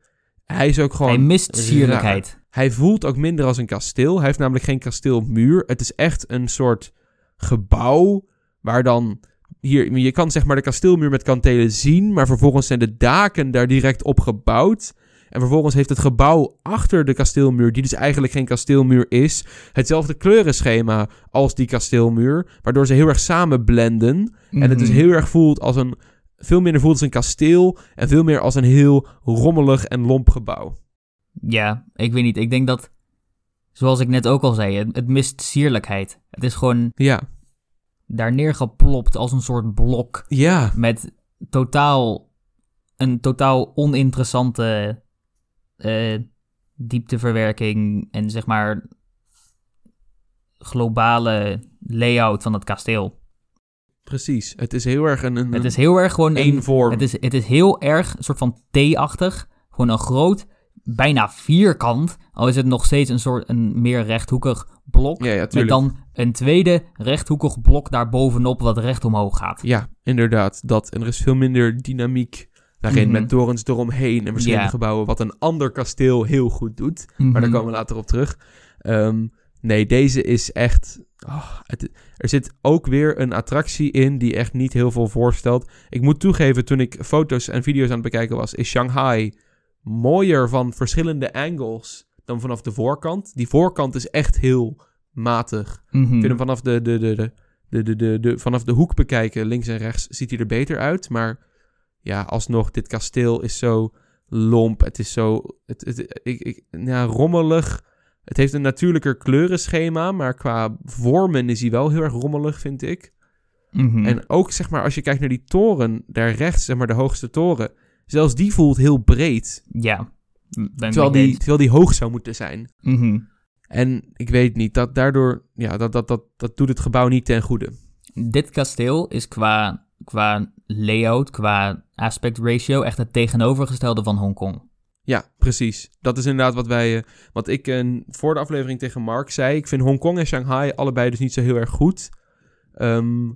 hij is ook gewoon... Hij mist raar. sierlijkheid. Hij voelt ook minder als een kasteel. Hij heeft namelijk geen kasteelmuur. Het is echt een soort gebouw waar dan... Hier, je kan zeg maar de kasteelmuur met kantelen zien, maar vervolgens zijn de daken daar direct op gebouwd. En vervolgens heeft het gebouw achter de kasteelmuur, die dus eigenlijk geen kasteelmuur is, hetzelfde kleurenschema als die kasteelmuur, waardoor ze heel erg samen blenden. En het dus Mhm. heel erg voelt als een, veel minder voelt als een kasteel en veel meer als een heel rommelig en lomp gebouw. Ja, ik weet niet. Ik denk dat, zoals ik net ook al zei, het, het mist sierlijkheid. Het is gewoon Ja, daar neergeplopt als een soort blok ja, met totaal een totaal oninteressante eh, diepteverwerking en zeg maar globale layout van het kasteel. precies. Het is heel erg een, een, Het is heel erg gewoon één een, vorm. het is, het is heel erg een soort van T-achtig. Gewoon een groot, bijna vierkant. Al is het nog steeds een soort een meer rechthoekig blok. ja, ja, met dan een tweede rechthoekig blok daarbovenop wat recht omhoog gaat. Ja, inderdaad. Dat. En er is veel minder dynamiek daarin Mhm. met torens eromheen en verschillende gebouwen, wat een ander kasteel heel goed doet. Maar daar Mhm. komen we later op terug. Ehm, nee, deze is echt... het, er zit ook weer een attractie in die echt niet heel veel voorstelt. Ik moet toegeven, toen ik foto's en video's aan het bekijken was, is Shanghai mooier van verschillende angles dan vanaf de voorkant. Die voorkant is echt heel matig. Mhm. Ik vind hem vanaf de, de, de, de, de, de, de, de- vanaf de hoek bekijken, links en rechts, ziet hij er beter uit. Maar ja, alsnog, dit kasteel is zo lomp. Het is zo het, het, ik, ik, ja, rommelig. Het heeft een natuurlijker kleurenschema, maar qua vormen is hij wel heel erg rommelig, vind ik. Mhm. En ook, zeg maar, als je kijkt naar die toren, daar rechts, zeg maar, de hoogste toren. Zelfs die voelt heel breed. Ja. Terwijl die, terwijl die hoog zou moeten zijn. Mhm. En ik weet niet, dat daardoor, ja, dat, dat, dat, dat doet het gebouw niet ten goede. Dit kasteel is qua, qua layout, qua aspect ratio echt het tegenovergestelde van Hongkong. Ja, precies. Dat is inderdaad wat wij, eh, wat ik eh, voor de aflevering tegen Mark zei. Ik vind Hongkong en Shanghai allebei dus niet zo heel erg goed. Ehm,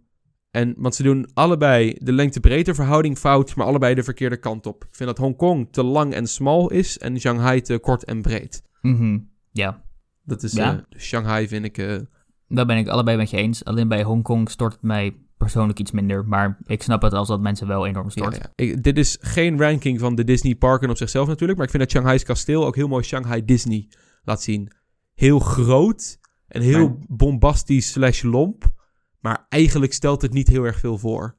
en, want ze doen allebei de lengte-breedte verhouding fout, maar allebei de verkeerde kant op. Ik vind dat Hongkong te lang en smal is en Shanghai te kort en breed. Mhm. Ja, Dat is, Ja. eh, dus Shanghai vind ik, eh, daar ben ik allebei met je eens. Alleen bij Hongkong stort het mij persoonlijk iets minder. Maar ik snap het als dat mensen wel enorm ja, stort. ja. Ik- dit is geen ranking van de Disney parken op zichzelf natuurlijk, maar ik vind dat Shanghai's kasteel ook heel mooi Shanghai Disney laat zien. Heel groot en heel Maar- bombastisch slash lomp, maar eigenlijk stelt het niet heel erg veel voor.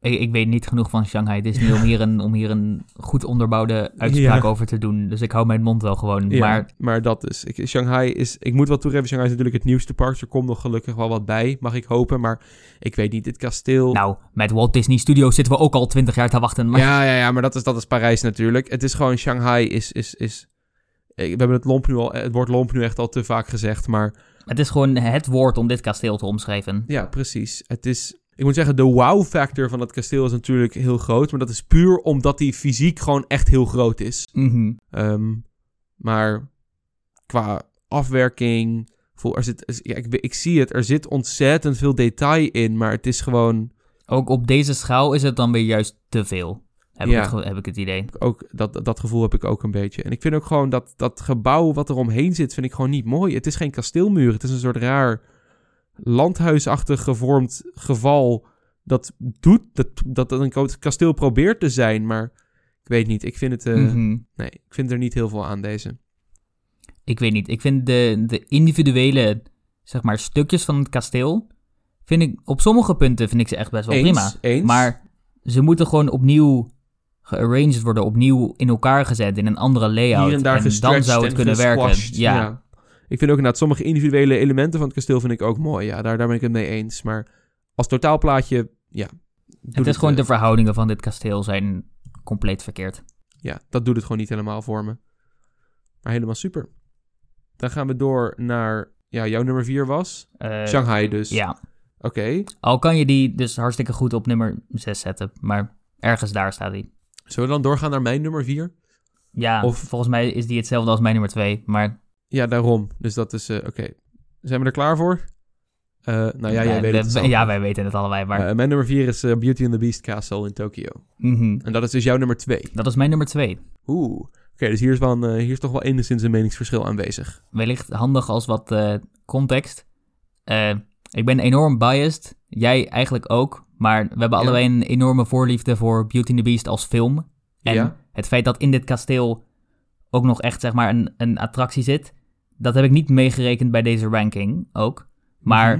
Ik, ik weet niet genoeg van Shanghai Disney om hier een, om hier een goed onderbouwde uitspraak Ja. over te doen. Dus ik hou mijn mond wel gewoon. Ja, Maar maar dat is. Ik, Shanghai is. Ik moet wel toegeven, Shanghai is natuurlijk het nieuwste park. Er komt nog gelukkig wel wat bij, mag ik hopen. Maar ik weet niet, dit kasteel. nou, met Walt Disney Studios zitten we ook al twintig jaar te wachten. Maar Ja, ja, ja, maar dat is, dat is Parijs natuurlijk. Het is gewoon Shanghai is. is, is we hebben het, lomp nu al, het woord lomp nu echt al te vaak gezegd. Maar het is gewoon het woord om dit kasteel te omschrijven. ja, precies. Het is. Ik moet zeggen, de wow-factor van het kasteel is natuurlijk heel groot. Maar dat is puur omdat die fysiek gewoon echt heel groot is. Mhm. Ehm, maar qua afwerking. Er zit, ja, ik, ik zie het, er zit ontzettend veel detail in. Maar het is gewoon. Ook op deze schaal is het dan weer juist te veel. Heb, Ja. ik, het, heb ik het idee. Ook, dat, dat gevoel heb ik ook een beetje. En ik vind ook gewoon dat dat gebouw wat er omheen zit, vind ik gewoon niet mooi. Het is geen kasteelmuur. Het is een soort raar landhuisachtig gevormd geval. Dat doet dat, dat een kasteel probeert te zijn. Maar ik weet niet. Ik vind het. eh, Mhm. Nee, ik vind er niet heel veel aan deze. Ik weet niet. Ik vind de, de individuele, zeg maar, stukjes van het kasteel... Vind ik, op sommige punten vind ik ze echt best wel Eens, prima. eens. Maar ze moeten gewoon opnieuw gearranged worden, opnieuw in elkaar gezet in een andere layout. hier en daar dan zou het en kunnen werken. gesquashed. Ja. Ik vind ook inderdaad sommige individuele elementen van het kasteel vind ik ook mooi. Ja, daar, daar ben ik het mee eens. Maar als totaalplaatje, ja. Het is gewoon eh, de verhoudingen van dit kasteel zijn compleet verkeerd. Ja, dat doet het gewoon niet helemaal voor me. Maar helemaal super. Dan gaan we door naar... Ja, jouw nummer 4 was? Eh, Shanghai dus. Ja, Oké. al kan je die dus hartstikke goed op nummer 6 zetten, maar ergens daar staat die. Zullen we dan doorgaan naar mijn nummer 4? Ja, Of- volgens mij is die hetzelfde als mijn nummer 2, maar Ja, daarom. Dus dat is... eh, Oké. Zijn we er klaar voor? Eh, nou ja, jij Nee, weet we- het. Ja, wij weten het allebei, maar... Eh, mijn nummer vier is Beauty and the Beast Castle in Tokio. mhm. En dat is dus jouw nummer twee. Dat is mijn nummer twee. Oeh. Oké, dus hier is, wel een, hier is toch wel enigszins een meningsverschil aanwezig. Wellicht handig als wat context. Ik ben enorm biased. Jij eigenlijk ook. Maar we hebben Ja. allebei een enorme voorliefde voor Beauty and the Beast als film. En Ja. het feit dat in dit kasteel ook nog echt zeg maar een, een attractie zit, dat heb ik niet meegerekend bij deze ranking ook. Maar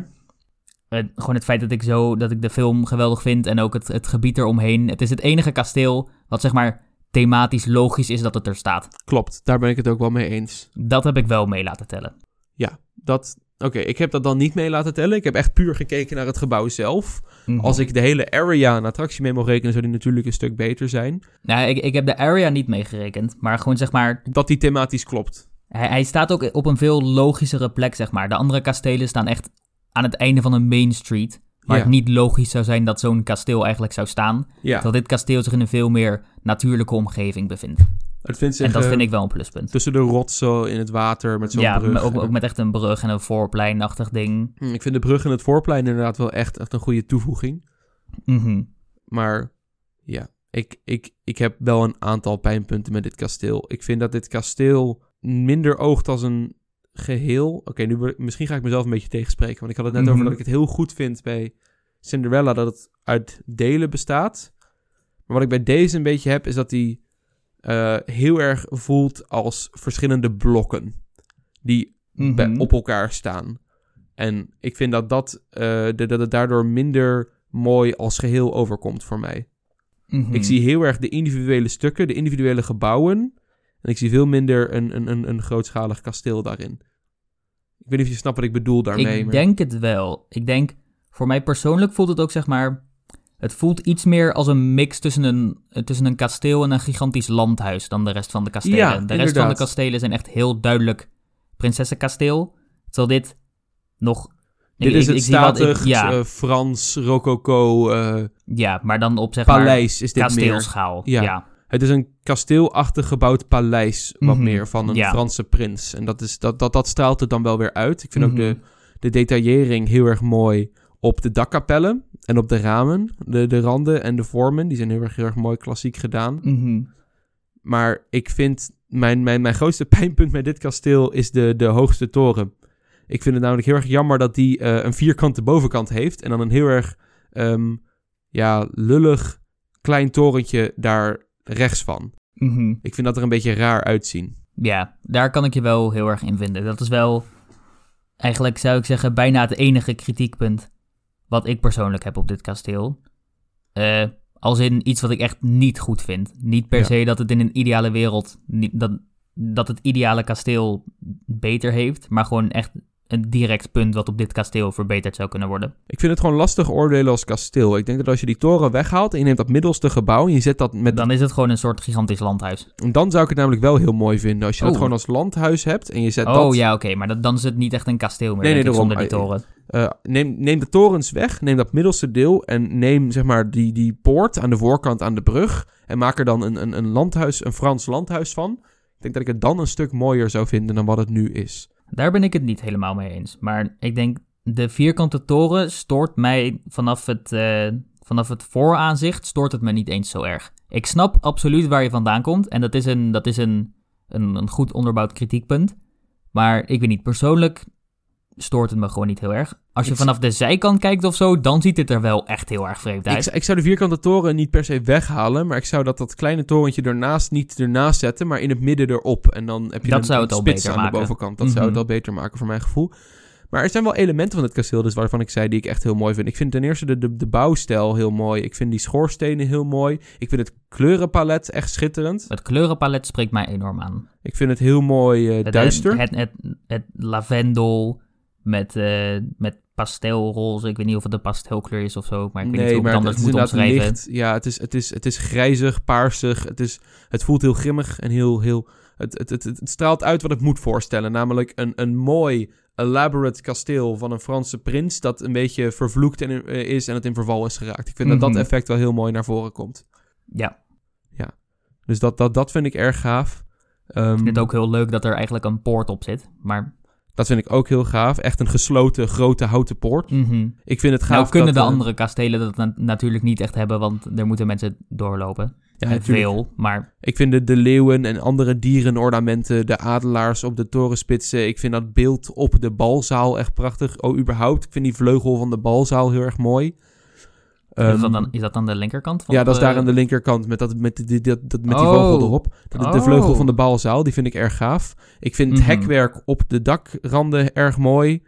Mhm. gewoon het feit dat ik zo dat ik de film geweldig vind en ook het, het gebied eromheen. Het is het enige kasteel wat zeg maar thematisch logisch is dat het er staat. Klopt, daar ben ik het ook wel mee eens. Dat heb ik wel mee laten tellen. Ja, dat... Oké, ik heb dat dan niet mee laten tellen. Ik heb echt puur gekeken naar het gebouw zelf. Mhm. Als ik de hele area een attractie mee mag rekenen, zou die natuurlijk een stuk beter zijn. Nou, ik, ik heb de area niet meegerekend, maar gewoon zeg maar, Dat die thematisch klopt. Hij, hij staat ook op een veel logischere plek, zeg maar. De andere kastelen staan echt aan het einde van een main street, waar Ja. het niet logisch zou zijn dat zo'n kasteel eigenlijk zou staan. Ja, Terwijl dit kasteel zich in een veel meer natuurlijke omgeving bevindt. het vindt zich en dat eh, vind ik wel een pluspunt. tussen de rotsen in het water met zo'n Ja, brug. maar ook, ook met echt een brug en een voorpleinachtig ding. Hm, Ik vind de brug en het voorplein inderdaad wel echt, echt een goede toevoeging. Mhm. Maar ja, ik, ik, ik heb wel een aantal pijnpunten met dit kasteel. Ik vind dat dit kasteel minder oogt als een geheel. Oké, nu misschien ga ik mezelf een beetje tegenspreken. Want ik had het net Mhm. over dat ik het heel goed vind bij Cinderella dat het uit delen bestaat. Maar wat ik bij deze een beetje heb, is dat die eh, heel erg voelt als verschillende blokken. Die Mhm. op elkaar staan. En ik vind dat, dat, eh, dat het daardoor minder mooi als geheel overkomt voor mij. Mhm. Ik zie heel erg de individuele stukken, de individuele gebouwen. En ik zie veel minder een, een, een, een grootschalig kasteel daarin. Ik weet niet of je snapt wat ik bedoel daarmee. Ik maar- denk het wel. Ik denk, voor mij persoonlijk voelt het ook zeg maar. Het voelt iets meer als een mix tussen een, tussen een kasteel en een gigantisch landhuis dan de rest van de kastelen. Ja, de rest van de kastelen zijn echt heel duidelijk prinsessenkasteel. Terwijl dit nog. Dit ik- is ik- het statig, ja, eh, Frans, rococo, eh, ja, maar dan op zeg maar paleis is dit meer. kasteelschaal. Ja. Ja. Het is een kasteelachtig gebouwd paleis, wat Mhm, meer, van een ja. Franse prins. En dat, is, dat, dat, dat straalt het dan wel weer uit. Ik vind ook Mhm. de, de detaillering heel erg mooi op de dakkapellen en op de ramen. De, de randen en de vormen, die zijn heel erg, heel erg mooi klassiek gedaan. Mhm. Maar ik vind, mijn, mijn, mijn grootste pijnpunt met dit kasteel is de, de hoogste toren. Ik vind het namelijk heel erg jammer dat die eh, een vierkante bovenkant heeft. En dan een heel erg, ehm, ja, lullig klein torentje daar rechts van. Mhm. Ik vind dat er een beetje raar uitzien. Ja, daar kan ik je wel heel erg in vinden. Dat is wel, eigenlijk zou ik zeggen, bijna het enige kritiekpunt wat ik persoonlijk heb op dit kasteel. Eh, als in iets wat ik echt niet goed vind. Niet per Ja. se dat het in een ideale wereld, niet, dat, dat het ideale kasteel beter heeft, maar gewoon echt een direct punt wat op dit kasteel verbeterd zou kunnen worden. Ik vind het gewoon lastig oordelen als kasteel. Ik denk dat als je die toren weghaalt en je neemt dat middelste gebouw en je zet dat met... Dan is het gewoon een soort gigantisch landhuis. En dan zou ik het namelijk wel heel mooi vinden. Als je dat Oh. gewoon als landhuis hebt en je zet Oh dat... ja, oké, maar dat, dan is het niet echt een kasteel meer, Nee, ik, zonder die toren. Eh, neem, neem de torens weg, neem dat middelste deel en neem zeg maar die, die poort aan de voorkant aan de brug en maak er dan een, een, een landhuis, een Frans landhuis van. Ik denk dat ik het dan een stuk mooier zou vinden dan wat het nu is. Daar ben ik het niet helemaal mee eens. Maar ik denk, de vierkante toren stoort mij vanaf het, eh, vanaf het vooraanzicht, stoort het me niet eens zo erg. Ik snap absoluut waar je vandaan komt. En dat is een, dat is een, een, een goed onderbouwd kritiekpunt. Maar ik weet niet, persoonlijk stoort het me gewoon niet heel erg. Als je Ik- vanaf de zijkant kijkt of zo, dan ziet het er wel echt heel erg vreemd Ik, uit. zou- ik zou de vierkante toren niet per se weghalen, maar ik zou dat, dat kleine torentje ernaast niet ernaast zetten, maar in het midden erop. En dan heb je Dat een, zou een het al spits beter aan maken. de bovenkant. Dat zou het Mhm. al beter maken voor mijn gevoel. Maar er zijn wel elementen van het kasteel dus waarvan ik zei die ik echt heel mooi vind. Ik vind ten eerste de, de, de bouwstijl heel mooi. Ik vind die schoorstenen heel mooi. Ik vind het kleurenpalet echt schitterend. Het kleurenpalet spreekt mij enorm aan. Ik vind het heel mooi eh, Het- duister. Het, het, het, lavendel met, eh met pastelroze. Ik weet niet of het een pastelkleur is of zo, maar ik weet niet hoe ik het anders is moet omschrijven. licht. Ja, het is, het, is, het is grijzig, paarsig. Het, is, het voelt heel grimmig en heel... heel het, het, het, het straalt uit wat ik moet voorstellen. Namelijk een, een mooi, elaborate kasteel van een Franse prins... dat een beetje vervloekt en, eh, is en het in verval is geraakt. Ik vind dat Mhm. dat effect wel heel mooi naar voren komt. Ja, Dus dat, dat, dat vind ik erg gaaf. Ehm, ik vind het ook heel leuk dat er eigenlijk een poort op zit. Maar Dat vind ik ook heel gaaf. Echt een gesloten, grote houten poort. Mhm. Ik vind het gaaf Nou kunnen dat, de eh, andere kastelen dat na- natuurlijk niet echt hebben, want er moeten mensen doorlopen. ja, natuurlijk. Veel, maar Ik vind de, de leeuwen en andere dierenornamenten, de adelaars op de torenspitsen. Ik vind dat beeld op de balzaal echt prachtig. Oh, überhaupt. Ik vind die vleugel van de balzaal heel erg mooi. Is, dat Ehm, dan, is dat dan de linkerkant? Van ja, dat is daar aan de linkerkant met, dat, met, die, dat, dat- met die Oh. vogel erop. De, de Oh. vleugel van de balzaal, die vind ik erg gaaf. Ik vind het Mhm. hekwerk op de dakranden erg mooi.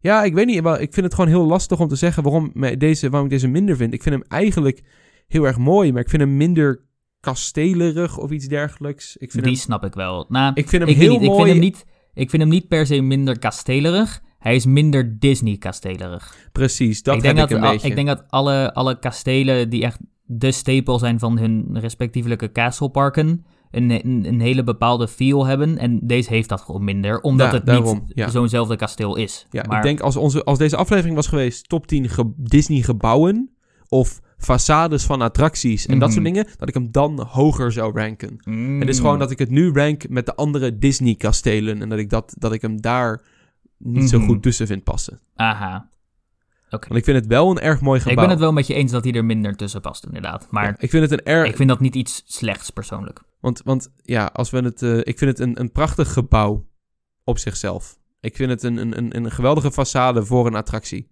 Ja, ik weet niet, ik vind het gewoon heel lastig om te zeggen waarom, deze, waarom ik deze minder vind. Ik vind hem eigenlijk heel erg mooi, maar ik vind hem minder kastelerig of iets dergelijks. Ik vind Die hem, snap ik wel. Nou, ik vind hem ik heel niet, mooi. Ik vind hem niet, ik vind hem niet per se minder kastelerig. Hij is minder Disney-kastelerig. Precies, dat ik denk ik een dat, al- beetje. Ik denk dat alle, alle kastelen die echt de stapel zijn van hun respectievelijke castleparken... Een, een, een hele bepaalde feel hebben. En deze heeft dat gewoon minder, omdat Da- het daarom, niet ja. zo'nzelfde kasteel is. Ja, maar, ik denk als, onze, als deze aflevering was geweest top 10 ge- Disney gebouwen of façades van attracties en dat Mhm. soort dingen, dat ik hem dan hoger zou ranken. Mm. Het is gewoon dat ik het nu rank met de andere Disney kastelen en dat ik, dat, dat ik hem daar niet zo Mhm. goed tussen vind passen. Aha. Want ik vind het wel een erg mooi gebouw. Ik ben het wel met je eens dat hij er minder tussen past, inderdaad. Maar Ja, ik vind het een erg... ik vind dat niet iets slechts, persoonlijk. Want, want ja, als we het, eh, ik vind het een, een prachtig gebouw op zichzelf. Ik vind het een, een, een, een geweldige façade voor een attractie.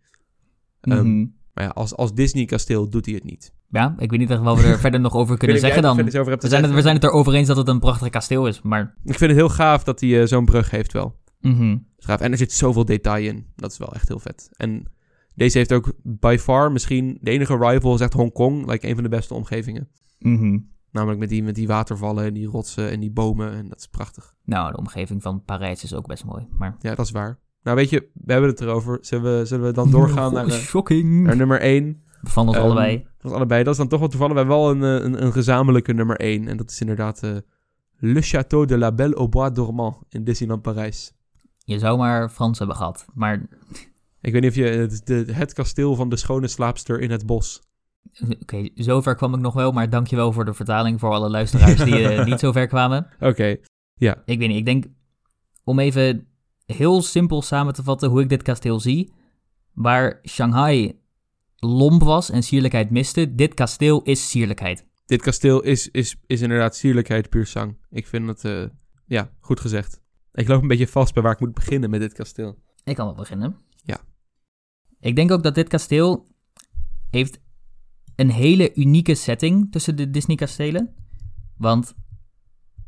Ehm, Mhm. Maar ja, als, als Disney kasteel doet hij het niet. Ja, ik weet niet echt wat we er verder nog over kunnen zeggen dan. We zijn, het, we zijn het erover eens dat het een prachtig kasteel is, maar... Ik vind het heel gaaf dat hij eh, zo'n brug heeft wel. Mhm. Gaaf. En er zit zoveel detail in. Dat is wel echt heel vet. En deze heeft ook by far misschien de enige rival is echt Hongkong. Like een van de beste omgevingen. Mhm. Namelijk met die, met die watervallen en die rotsen en die bomen. En dat is prachtig. Nou, de omgeving van Parijs is ook best mooi, maar... Ja, dat is waar. Nou weet je, we hebben het erover. Zullen we, zullen we dan doorgaan naar, eh, Shocking. naar nummer 1? Van ons Ehm, allebei. Dat is allebei. Dat is dan toch wel toevallig. We hebben wel een, eh, een, een gezamenlijke nummer 1. En dat is inderdaad eh, Le Château de la Belle au Bois Dormant in Disneyland Parijs. Je zou maar Frans hebben gehad, maar... Ik weet niet of je het, de, het kasteel van de schone slaapster in het bos. Oké, zover kwam ik nog wel, maar dankjewel voor de vertaling voor alle luisteraars die eh, niet zo ver kwamen. Oké, Ik weet niet, ik denk... Om even heel simpel samen te vatten hoe ik dit kasteel zie... Waar Shanghai lomp was en sierlijkheid miste, dit kasteel is sierlijkheid. dit kasteel is, is, is inderdaad sierlijkheid puur zang. Ik vind het, eh, ja, goed gezegd. Ik loop een beetje vast bij waar ik moet beginnen met dit kasteel. Ik kan wel beginnen. Ja. Ik denk ook dat dit kasteel heeft een hele unieke setting tussen de Disney-kastelen. Want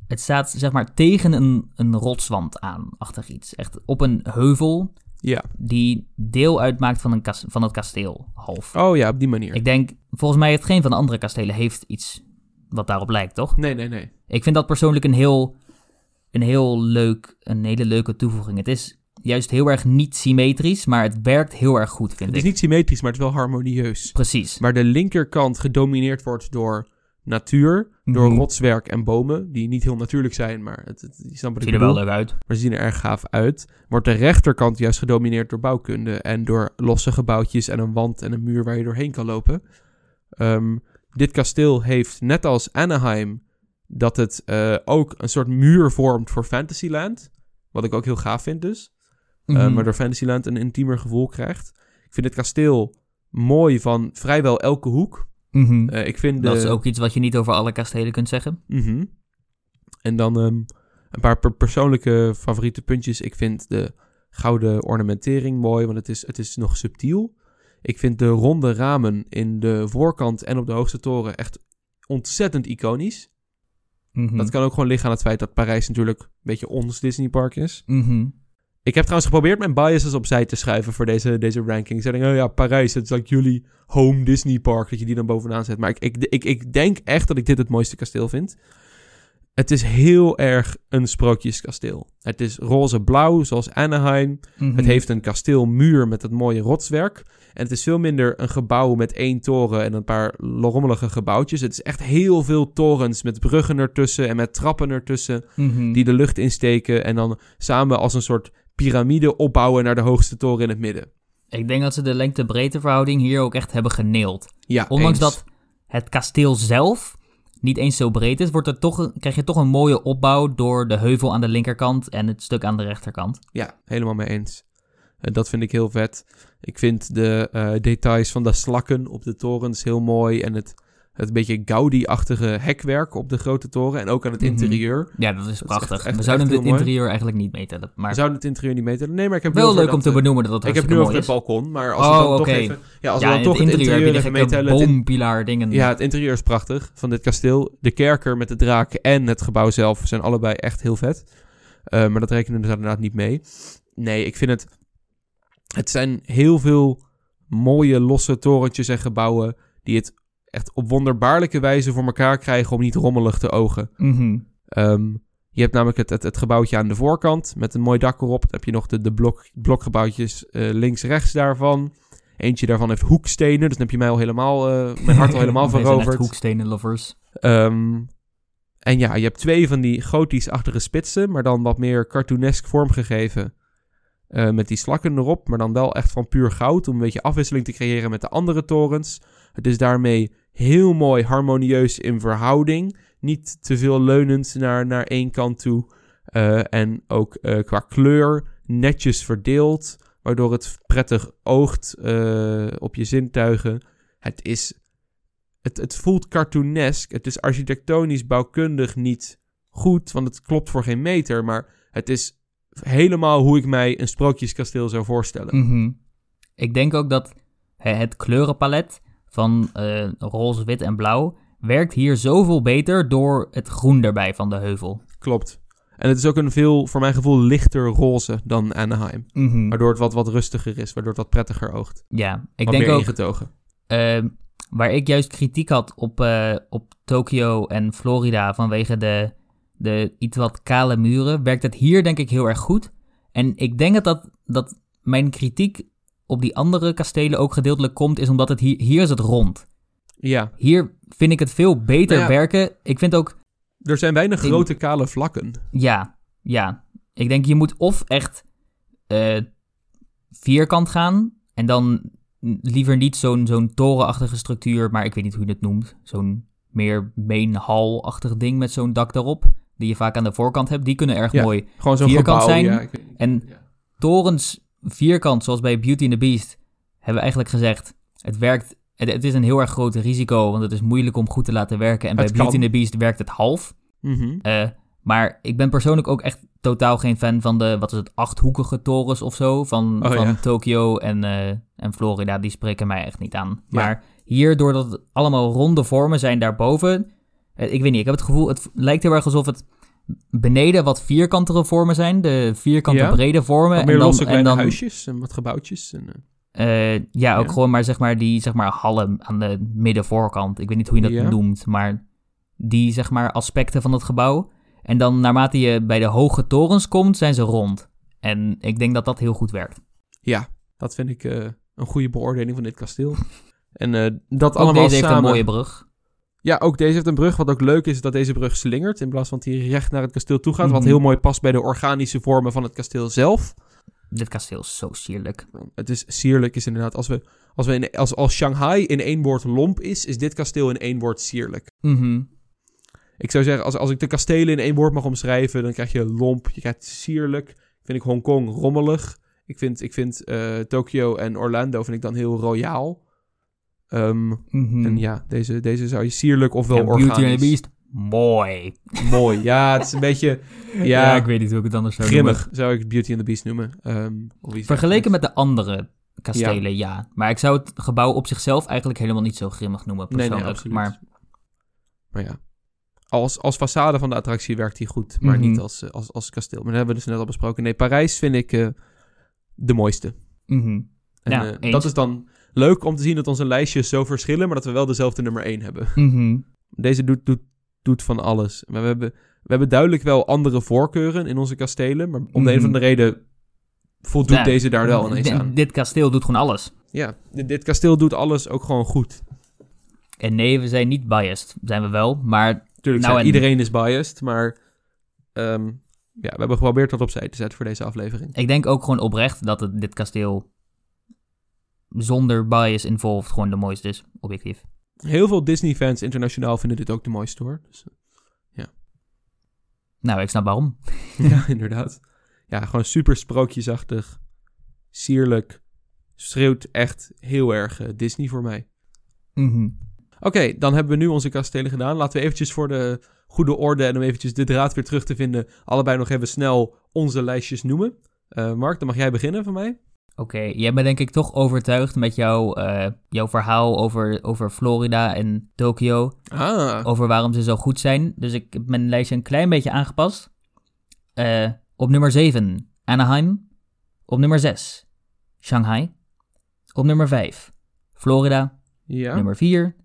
het staat zeg maar tegen een, een rotswand aan, achter iets. Echt op een heuvel Ja. die deel uitmaakt van, een kas- van het kasteel, half. Oh ja, op die manier. Ik denk, volgens mij heeft geen van de andere kastelen heeft iets wat daarop lijkt, toch? Nee, nee, nee. Ik vind dat persoonlijk een heel, een heel leuk, een hele leuke toevoeging. Het is juist heel erg niet symmetrisch, maar het werkt heel erg goed, vind Het is ik. niet symmetrisch, maar het is wel harmonieus. Precies. Waar de linkerkant gedomineerd wordt door natuur, door Mhm. rotswerk en bomen, die niet heel natuurlijk zijn, maar het, het, ik Ziet er wel leuk uit. maar ze zien er erg gaaf uit. Wordt de rechterkant juist gedomineerd door bouwkunde en door losse gebouwtjes en een wand en een muur waar je doorheen kan lopen. Ehm, dit kasteel heeft, net als Anaheim, dat het eh, ook een soort muur vormt voor Fantasyland. Wat ik ook heel gaaf vind dus. Eh, Mhm. waardoor Fantasyland een intiemer gevoel krijgt. Ik vind het kasteel mooi van vrijwel elke hoek. Mhm. Eh, ik vind de... Dat is ook iets wat je niet over alle kastelen kunt zeggen. Mhm. En dan ehm, een paar per- persoonlijke favoriete puntjes. Ik vind de gouden ornamentering mooi, want het is, het is nog subtiel. Ik vind de ronde ramen in de voorkant en op de hoogste toren echt ontzettend iconisch. Mhm. Dat kan ook gewoon liggen aan het feit dat Parijs natuurlijk een beetje ons Disneypark is. Mhm. Ik heb trouwens geprobeerd mijn biases opzij te schrijven voor deze, deze ranking. Ik denk, oh ja, Parijs, het is like jullie home Disney park, dat je die dan bovenaan zet. Maar ik, ik, ik, ik denk echt dat ik dit het mooiste kasteel vind. Het is heel erg een sprookjeskasteel. Het is roze-blauw, zoals Anaheim. Mhm. Het heeft een kasteelmuur met het mooie rotswerk. En het is veel minder een gebouw met één toren en een paar rommelige gebouwtjes. Het is echt heel veel torens met bruggen ertussen en met trappen ertussen Mhm. die de lucht insteken en dan samen als een soort piramide opbouwen naar de hoogste toren in het midden. Ik denk dat ze de lengte-breedte verhouding hier ook echt hebben geneeld. Ja, Ondanks eens. dat het kasteel zelf niet eens zo breed is, wordt er toch, krijg je toch een mooie opbouw door de heuvel aan de linkerkant en het stuk aan de rechterkant. Ja, helemaal mee eens. En dat vind ik heel vet. Ik vind de eh, details van de slakken op de torens heel mooi. En het, het beetje Gaudi-achtige hekwerk op de grote toren. En ook aan het Mhm. interieur. Ja, dat is prachtig. echt- We zouden het interieur eigenlijk niet meetellen. Maar We zouden het interieur niet meten. Nee, maar ik heb wel leuk om dat, te eh, benoemen dat het Ik heb nu over het is. balkon. Maar als we Oh, dan toch even... Ja, als ja, we dan toch het interieur interieur even meetellen. boompilaar dingen. Ja, het interieur is prachtig van dit kasteel. De kerker met de draak en het gebouw zelf zijn allebei echt heel vet. Eh, maar dat rekenen we er inderdaad niet mee. Nee, ik vind het... Het zijn heel veel mooie losse torentjes en gebouwen... die het echt op wonderbaarlijke wijze voor elkaar krijgen... om niet rommelig te ogen. Mhm. Ehm, je hebt namelijk het, het, het gebouwtje aan de voorkant... met een mooi dak erop. Dan heb je nog de, de blok, blokgebouwtjes eh, links-rechts daarvan... Eentje daarvan heeft hoekstenen, dus dan heb je mij al helemaal, eh, mijn hart al helemaal veroverd. hoekstenen lovers. Ehm, en ja, je hebt twee van die gotisch-achtige spitsen, maar dan wat meer cartoonesk vormgegeven. Eh, met die slakken erop, maar dan wel echt van puur goud, om een beetje afwisseling te creëren met de andere torens. Het is daarmee heel mooi harmonieus in verhouding. Niet te veel leunend naar, naar één kant toe. Eh, en ook eh, qua kleur netjes verdeeld, waardoor het prettig oogt eh, op je zintuigen. Het is het, het voelt cartoonesk. Het is architectonisch bouwkundig niet goed, want het klopt voor geen meter. Maar het is helemaal hoe ik mij een sprookjeskasteel zou voorstellen. Mhm. Ik denk ook dat het kleurenpalet van eh, roze, wit en blauw werkt hier zoveel beter door het groen erbij van de heuvel. Klopt. En het is ook een veel, voor mijn gevoel, lichter roze dan Anaheim. Mhm. Waardoor het wat, wat rustiger is, waardoor het wat prettiger oogt. Ja, ik wat denk ook ingetogen. eh, waar ik juist kritiek had op, eh, op Tokio en Florida vanwege de, de iets wat kale muren, werkt het hier denk ik heel erg goed. En ik denk dat, dat, dat mijn kritiek op die andere kastelen ook gedeeltelijk komt, is omdat het hier, hier is het rond. Ja, Hier vind ik het veel beter Nou ja. werken. Ik vind ook, er zijn weinig In- grote kale vlakken. ja, ja. Ik denk je moet of echt eh, vierkant gaan en dan liever niet zo'n zo'n torenachtige structuur, maar ik weet niet hoe je het noemt. Zo'n meer main hall-achtig ding met zo'n dak daarop, die je vaak aan de voorkant hebt. Die kunnen erg Ja. mooi. Gewoon zo'n Vierkant gebouw. zijn. Ja, ik. En torens vierkant, zoals bij Beauty and the Beast, hebben we eigenlijk gezegd, het werkt... Het, het is een heel erg groot risico, want het is moeilijk om goed te laten werken. En bij Beauty and the Beast werkt het half. Mhm. Eh, maar ik ben persoonlijk ook echt totaal geen fan van de, wat is het, achthoekige torens of zo. Van, Oh, van ja. Tokio en, eh, en Florida, die spreken mij echt niet aan. Ja. Maar hier, doordat het allemaal ronde vormen zijn daarboven. eh, ik weet niet, ik heb het gevoel, het lijkt heel erg alsof het beneden wat vierkantere vormen zijn. De vierkante Ja. brede vormen. Wat meer en dan, losse en dan, huisjes en wat gebouwtjes. En, eh, eh, ja, ook Ja. gewoon maar zeg maar die zeg maar hallen aan de middenvoorkant. Ik weet niet hoe je dat Ja. noemt, maar die zeg maar aspecten van het gebouw. En dan naarmate je bij de hoge torens komt, zijn ze rond. En ik denk dat dat heel goed werkt. Ja, dat vind ik eh, een goede beoordeling van dit kasteel. En eh, dat Ook allemaal deze heeft samen... een mooie brug. Ja, ook deze heeft een brug. Wat ook leuk is, is dat deze brug slingert. In plaats van dat hij recht naar het kasteel toe gaat. Wat Mhm. heel mooi past bij de organische vormen van het kasteel zelf. Dit kasteel is zo sierlijk. Het is sierlijk, is inderdaad. Als, we, als, we in, als, als Shanghai in één woord lomp is, is dit kasteel in één woord sierlijk. Mhm. Ik zou zeggen, als, als ik de kastelen in één woord mag omschrijven, dan krijg je lomp, je krijgt sierlijk. Vind ik Hongkong rommelig. Ik vind, ik vind eh, Tokio en Orlando vind ik dan heel royaal. Ehm, Mhm. En ja, deze, deze zou je sierlijk ofwel en Beauty organisch. and the Beast, mooi. Mooi. Ja, het is een beetje ja, Ja, ik weet niet hoe ik het anders zou noemen. grimmig, zou ik Beauty and the Beast noemen. Ehm, of Vergeleken met de andere kastelen, ja. Maar ik zou het gebouw op zichzelf eigenlijk helemaal niet zo grimmig noemen, Nee, nee, persoonlijk. absoluut. maar Maar ja, als, als façade van de attractie werkt hij goed, maar Mhm. niet als, als, als kasteel. Maar dat hebben we dus net al besproken. Nee, Parijs vind ik eh, de mooiste. mhm. En Ja, eh, dat is dan leuk om te zien dat onze lijstjes zo verschillen, maar dat we wel dezelfde nummer 1 hebben. Mhm. Deze doet, doet, doet van alles. Maar we hebben, we hebben duidelijk wel andere voorkeuren in onze kastelen, maar om de een of Mhm. andere reden voldoet Ja, deze daar wel ineens aan. Dit kasteel doet gewoon alles. Ja, dit, dit kasteel doet alles ook gewoon goed. En nee, we zijn niet biased. Zijn we wel, maar Tuurlijk, Nou, en- iedereen is biased, maar ehm, ja, we hebben geprobeerd dat opzij te zetten voor deze aflevering. ik denk ook gewoon oprecht dat het, dit kasteel zonder bias involved gewoon de mooiste is, objectief. Heel veel Disney-fans internationaal vinden dit ook de mooiste hoor. Dus, Nou, ik snap waarom. ja, inderdaad. Ja, gewoon super sprookjesachtig. Sierlijk. Schreeuwt echt heel erg eh, Disney voor mij. Mhm. Oké, dan hebben we nu onze kastelen gedaan. Laten we eventjes voor de goede orde en om eventjes de draad weer terug te vinden, allebei nog even snel onze lijstjes noemen. Eh, Mark, dan mag jij beginnen van mij. Oké, jij bent denk ik toch overtuigd met jouw, eh, jouw verhaal over, over Florida en Tokio. Ah, Over waarom ze zo goed zijn. Dus ik heb mijn lijstje een klein beetje aangepast. Eh, op nummer 7, Anaheim. Op nummer 6, Shanghai. Op nummer 5, Florida. ja. Nummer 4,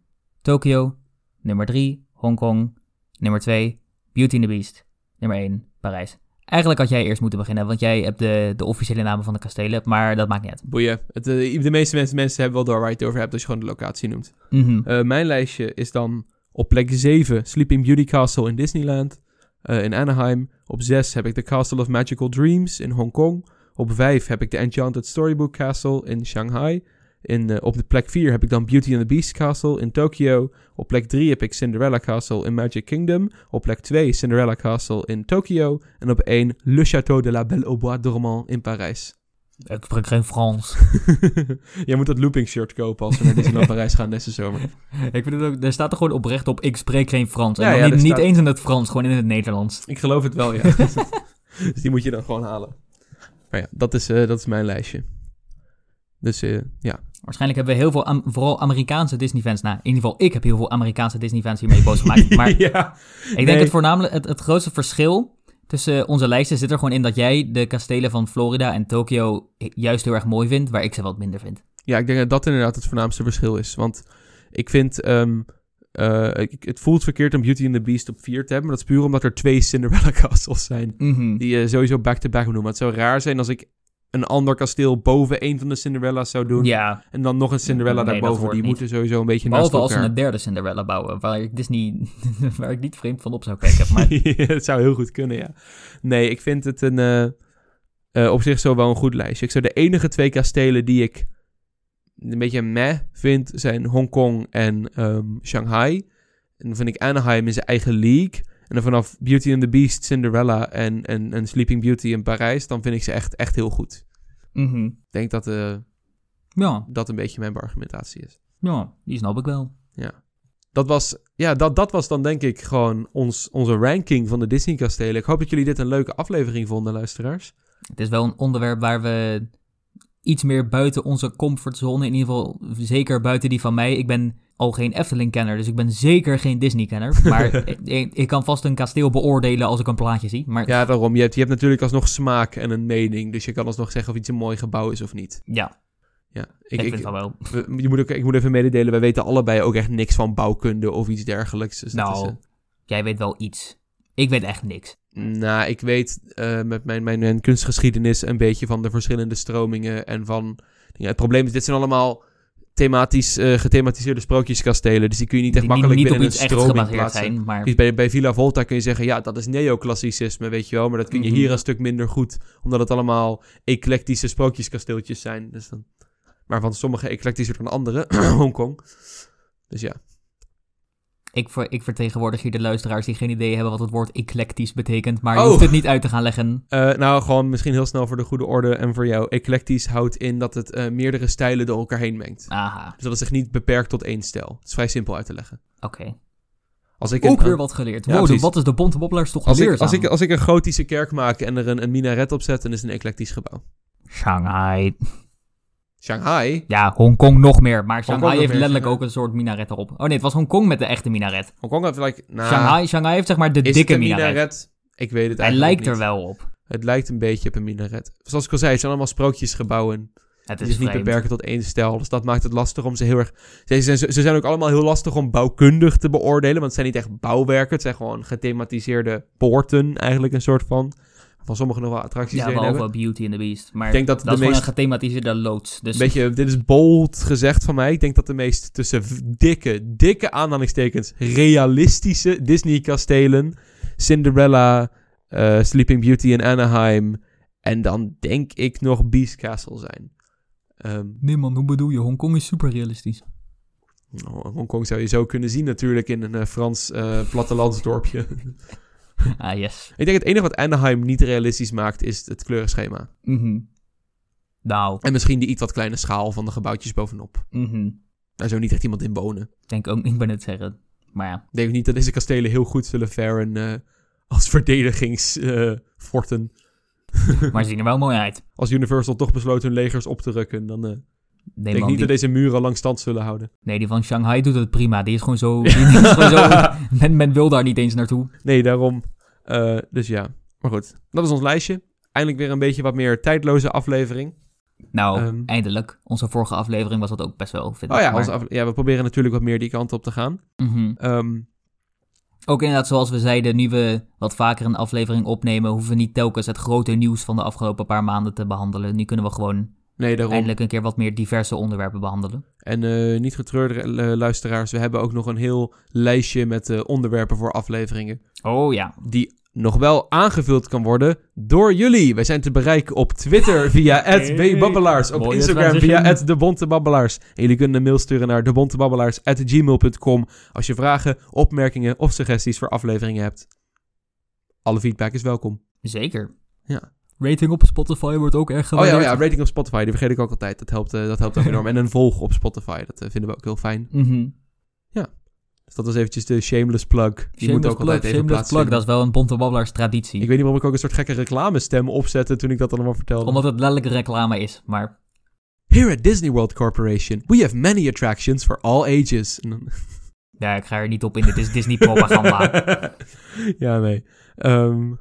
Tokio. Nummer 3, Hongkong. Nummer 2, Beauty and the Beast. Nummer 1, Parijs. Eigenlijk had jij eerst moeten beginnen, want jij hebt de, de officiële namen van de kastelen, maar dat maakt niet uit. Boeien. Het, eh, de meeste mensen, mensen hebben wel door waar je het over hebt als je gewoon de locatie noemt. Mhm. Eh, mijn lijstje is dan op plek 7 Sleeping Beauty Castle in Disneyland eh, in Anaheim. Op 6 heb ik de Castle of Magical Dreams in Hongkong. Op 5 heb ik de Enchanted Storybook Castle in Shanghai. In, eh, op de plek 4 heb ik dan Beauty and the Beast Castle in Tokyo. Op plek 3 heb ik Cinderella Castle in Magic Kingdom. Op plek 2 Cinderella Castle in Tokyo. En op 1 Le Château de la Belle au Bois dormant in Parijs. Ik spreek geen Frans. Jij moet dat looping shirt kopen als we naar Disneyland Parijs gaan deze zomer. ik vind het ook, er staat er gewoon oprecht op, ik spreek geen Frans. En Ja, dan ja, niet, eens in het Frans, gewoon in het Nederlands. Ik geloof het wel, ja. dus die moet je dan gewoon halen. Maar ja, dat is, eh, dat is mijn lijstje. Dus eh, ja. Waarschijnlijk hebben we heel veel, Am- vooral Amerikaanse Disney-fans. Nou, in ieder geval, ik heb heel veel Amerikaanse Disney-fans hiermee boos gemaakt. Maar ja. ik denk Nee. het voornamelijk, het, het grootste verschil tussen onze lijsten zit er gewoon in dat jij de kastelen van Florida en Tokio juist heel erg mooi vindt, waar ik ze wat minder vind. ja, ik denk dat dat inderdaad het voornaamste verschil is. Want ik vind... ehm, eh, het voelt verkeerd om Beauty and the Beast op 4 te hebben. Maar dat is puur omdat er twee Cinderella castles zijn. Mhm. Die je sowieso back-to-back moet doen. Maar het zou raar zijn als ik een ander kasteel boven een van de Cinderella's zou doen. Ja, En dan nog een Cinderella Nee, daarboven. Die niet. moeten sowieso een beetje behalve naast als ze elkaar. een derde Cinderella bouwen, waar ik Disney, waar ik niet vreemd van op zou kijken. Maar het zou heel goed kunnen, ja. Nee, ik vind het een, eh, eh, op zich zo wel een goed lijstje. Ik zou de enige twee kastelen die ik een beetje meh vind, zijn Hongkong en ehm, Shanghai. En dan vind ik Anaheim in zijn eigen league. En dan vanaf Beauty and the Beast, Cinderella en, en, en Sleeping Beauty in Parijs, dan vind ik ze echt, echt heel goed. mhm. Ik denk dat eh, ja, dat een beetje mijn argumentatie is. ja, die snap ik wel. Ja. Dat was, ja, dat, dat was dan denk ik gewoon ons, onze ranking van de Disney-kastelen. Ik hoop dat jullie dit een leuke aflevering vonden, luisteraars. Het is wel een onderwerp waar we iets meer buiten onze comfortzone, in ieder geval zeker buiten die van mij. Ik ben al geen Efteling-kenner, dus ik ben zeker geen Disney-kenner. Maar ik, ik kan vast een kasteel beoordelen als ik een plaatje zie. Maar ja, daarom. Je hebt, je hebt natuurlijk alsnog smaak en een mening. Dus je kan alsnog zeggen of iets een mooi gebouw is of niet. ja Ja, ik, ik, vind ik, het wel wel. we- je moet ook, ik moet even mededelen, wij weten allebei ook echt niks van bouwkunde of iets dergelijks. Dus Nou, is, eh, jij weet wel iets. Ik weet echt niks. nou, ik weet eh, met mijn, mijn, mijn kunstgeschiedenis een beetje van de verschillende stromingen en van... Ja, het probleem is, dit zijn allemaal thematisch eh, gethematiseerde sprookjeskastelen. Dus die kun je niet echt Die makkelijk niet binnen iets een stroming plaatsen. zijn, maar Dus bij, bij Villa Volta kun je zeggen, ja, dat is neoclassicisme, weet je wel. Maar dat kun je Mhm. hier een stuk minder goed, omdat het allemaal eclectische sprookjeskasteeltjes zijn. Dus dan, waarvan sommige eclectischer dan andere, Hongkong. Dus ja. Ik, ver- ik vertegenwoordig hier de luisteraars die geen idee hebben wat het woord eclectisch betekent. Maar je Oh. hoeft het niet uit te gaan leggen. Eh, nou, gewoon misschien heel snel voor de goede orde en voor jou. Eclectisch houdt in dat het eh, meerdere stijlen door elkaar heen mengt. Aha, Dus dat het zich niet beperkt tot één stijl. Het is vrij simpel uit te leggen. oké. Als ik een, Ook weer wat geleerd. Ja, wow, de- precies. wat is de bonte bobbelaars toch als ik, als, ik, als ik een gotische kerk maak en er een, een minaret op zet, dan is het een eclectisch gebouw. Shanghai. Shanghai. Ja, Hongkong nog meer. Maar Shanghai heeft meer, letterlijk ook een soort minaret erop. Oh nee, het was Hongkong met de echte minaret. Hongkong heeft like, Shanghai, Shanghai heeft zeg maar de dikke het een minaret. minaret? Ik weet het Hij eigenlijk lijkt er niet. wel op. Het lijkt een beetje op een minaret. Zoals ik al zei, het zijn allemaal sprookjesgebouwen. Het Die is niet vreemd. beperken tot één stijl. Dus dat maakt het lastig om ze heel erg... Ze zijn, ze zijn ook allemaal heel lastig om bouwkundig te beoordelen. Want het zijn niet echt bouwwerken. Het zijn gewoon gethematiseerde poorten eigenlijk een soort van. Van sommige nog wel attracties Ja, erin behalve hebben. Beauty and the Beast. Maar Ik denk dat dat de is gewoon meest... een gethematiseerde loods. Dus Een beetje, dit is bold gezegd van mij. Ik denk dat de meest tussen dikke, dikke aanhalingstekens realistische Disney-kastelen, Cinderella, eh, Sleeping Beauty in Anaheim en dan denk ik nog Beast Castle zijn. Ehm, Nee man, hoe bedoel je? Hongkong is super realistisch. Nou, Hongkong zou je zo kunnen zien natuurlijk in een eh, Frans eh, plattelandsdorpje. Ah, yes. ik denk het enige wat Anaheim niet realistisch maakt is het kleurenschema. Mhm. Nou, En misschien die iets wat kleine schaal van de gebouwtjes bovenop. mhm. Daar zou niet echt iemand in wonen. denk ook niet bij het zeggen. Maar ja, Ik denk niet dat deze kastelen heel goed zullen faren eh, als verdedigingsforten. maar ze zien er wel mooi uit. als Universal toch besloot hun legers op te rukken, dan eh, Denk ik man, niet die, dat deze muren lang stand zullen houden. nee, die van Shanghai doet het prima. Die is gewoon zo... die is gewoon zo men, men wil daar niet eens naartoe. Nee, daarom. Eh, dus ja, maar goed. Dat is ons lijstje. Eindelijk weer een beetje wat meer tijdloze aflevering. Nou, Ehm. eindelijk. Onze vorige aflevering was dat ook best wel, vind Oh ja, maar- onze afle- ja, we proberen natuurlijk wat meer die kant op te gaan. Mhm. Ehm, Ook inderdaad, zoals we zeiden, nu we wat vaker een aflevering opnemen, hoeven we niet telkens het grote nieuws van de afgelopen paar maanden te behandelen. Nu kunnen we gewoon nee, daarom. eindelijk een keer wat meer diverse onderwerpen behandelen. En eh, niet getreurde eh, luisteraars, we hebben ook nog een heel lijstje met eh, onderwerpen voor afleveringen. Oh ja, Die nog wel aangevuld kan worden door jullie. Wij zijn te bereiken op Twitter via @bbabbelaars, op Instagram via @debontebabbelaars. En jullie kunnen een mail sturen naar debontebabbelaars@gmail.com als je vragen, opmerkingen of suggesties voor afleveringen hebt. Alle feedback is welkom. zeker. Ja. Rating op Spotify wordt ook erg Oh ja, gewaardeerd. ja, rating op Spotify, die vergeet ik ook altijd. Dat helpt, eh, dat helpt ook enorm. En een volg op Spotify, dat eh, vinden we ook heel fijn. Mhm. Dus dat was eventjes de shameless plug. Die moet Shameless ook plug, altijd even shameless plug, dat is wel een bonte babbelaars traditie. Ik weet niet waarom ik ook een soort gekke reclamestem opzette toen ik dat allemaal vertelde. Omdat het letterlijk reclame is, maar Here at Disney World Corporation, we have many attractions for all ages. Ja, ik ga er niet op in. Dit is Disney propaganda. ja, nee. Ehm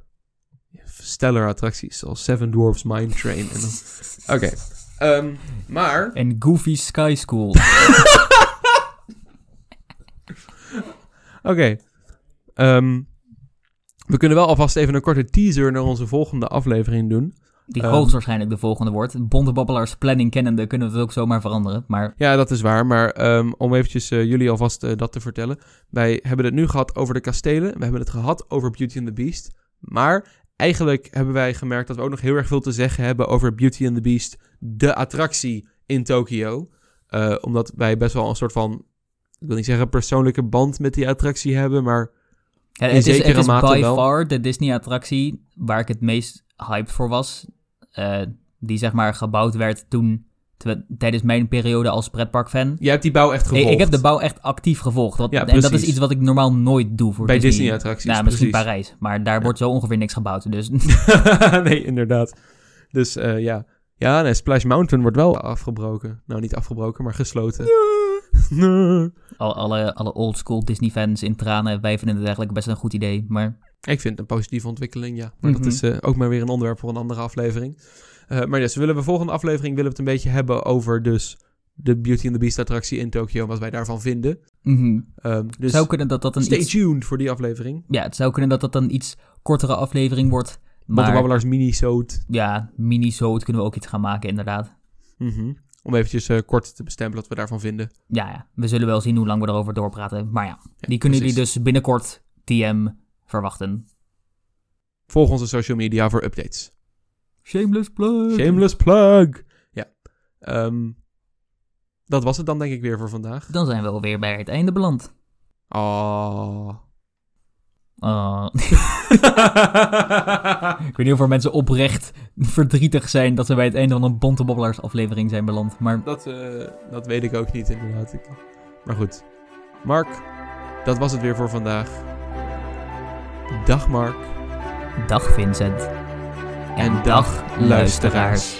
stellar attracties zoals Seven Dwarfs Mine Train. en dan- Oké. Ehm, maar... en Goofy Sky School. Oké. Ehm, we kunnen wel alvast even een korte teaser naar onze volgende aflevering doen. Die Ehm. hoogstwaarschijnlijk de volgende wordt. Bonte babbelaars planning kennende kunnen we het ook zomaar veranderen. Maar Ja, dat is waar. Maar ehm, om eventjes eh, jullie alvast eh, dat te vertellen. Wij hebben het nu gehad over de kastelen. We hebben het gehad over Beauty and the Beast. Maar eigenlijk hebben wij gemerkt dat we ook nog heel erg veel te zeggen hebben over Beauty and the Beast, de attractie in Tokio. Eh, omdat wij best wel een soort van, ik wil niet zeggen persoonlijke band met die attractie hebben, maar Ja, In het is, zekere het is mate by wel. far de Disney-attractie waar ik het meest hyped voor was. Eh, die zeg maar gebouwd werd toen, tijdens mijn periode als pretparkfan. jij hebt die bouw echt Ik, gevolgd. ik heb de bouw echt actief gevolgd. Wat, Ja, en dat is iets wat ik normaal nooit doe voor Bij Disney. Disney-attracties, Nou, misschien precies. Parijs. Maar daar wordt zo ongeveer niks gebouwd. Dus nee, inderdaad. Dus eh, ja. Ja, nee, Splash Mountain wordt wel afgebroken. Nou, niet afgebroken, maar gesloten. Al, alle, alle oldschool Disney-fans in tranen. Wij vinden het eigenlijk best een goed idee. Maar Ik vind het een positieve ontwikkeling, ja. Maar Mhm. dat is eh, ook maar weer een onderwerp voor een andere aflevering. Eh, maar dus, willen we volgende aflevering willen we het een beetje hebben over dus de Beauty and the Beast attractie in Tokio. en Wat wij daarvan vinden. mhm. Ehm, dus zou kunnen dat dat een stay iets, tuned voor die aflevering. ja, het zou kunnen dat dat een iets kortere aflevering wordt. Maar... Maar Babbelaars mini-soot. ja, mini-soot kunnen we ook iets gaan maken inderdaad. Mhm. Om eventjes eh, kort te bestempelen wat we daarvan vinden. Ja, ja, we zullen wel zien hoe lang we erover doorpraten. Maar ja, die kunnen jullie dus binnenkort TM verwachten. Volg onze social media voor updates. Shameless plug. Shameless plug. Ja. Ehm, dat was het dan denk ik weer voor vandaag. Dan zijn we alweer bij het einde beland. Oh. Oh. ik weet niet of er mensen oprecht verdrietig zijn dat ze bij het einde van een Bonte Bobbelaars aflevering zijn beland. Maar dat, eh, dat weet ik ook niet inderdaad. Ik- Maar goed. Mark, dat was het weer voor vandaag. Dag Mark. dag Vincent. En, dag luisteraars.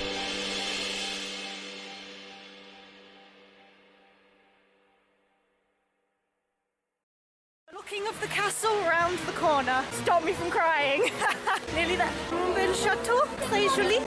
Looking of the castle round the corner. Stop me from crying. Nearly there. Belle château, très joli.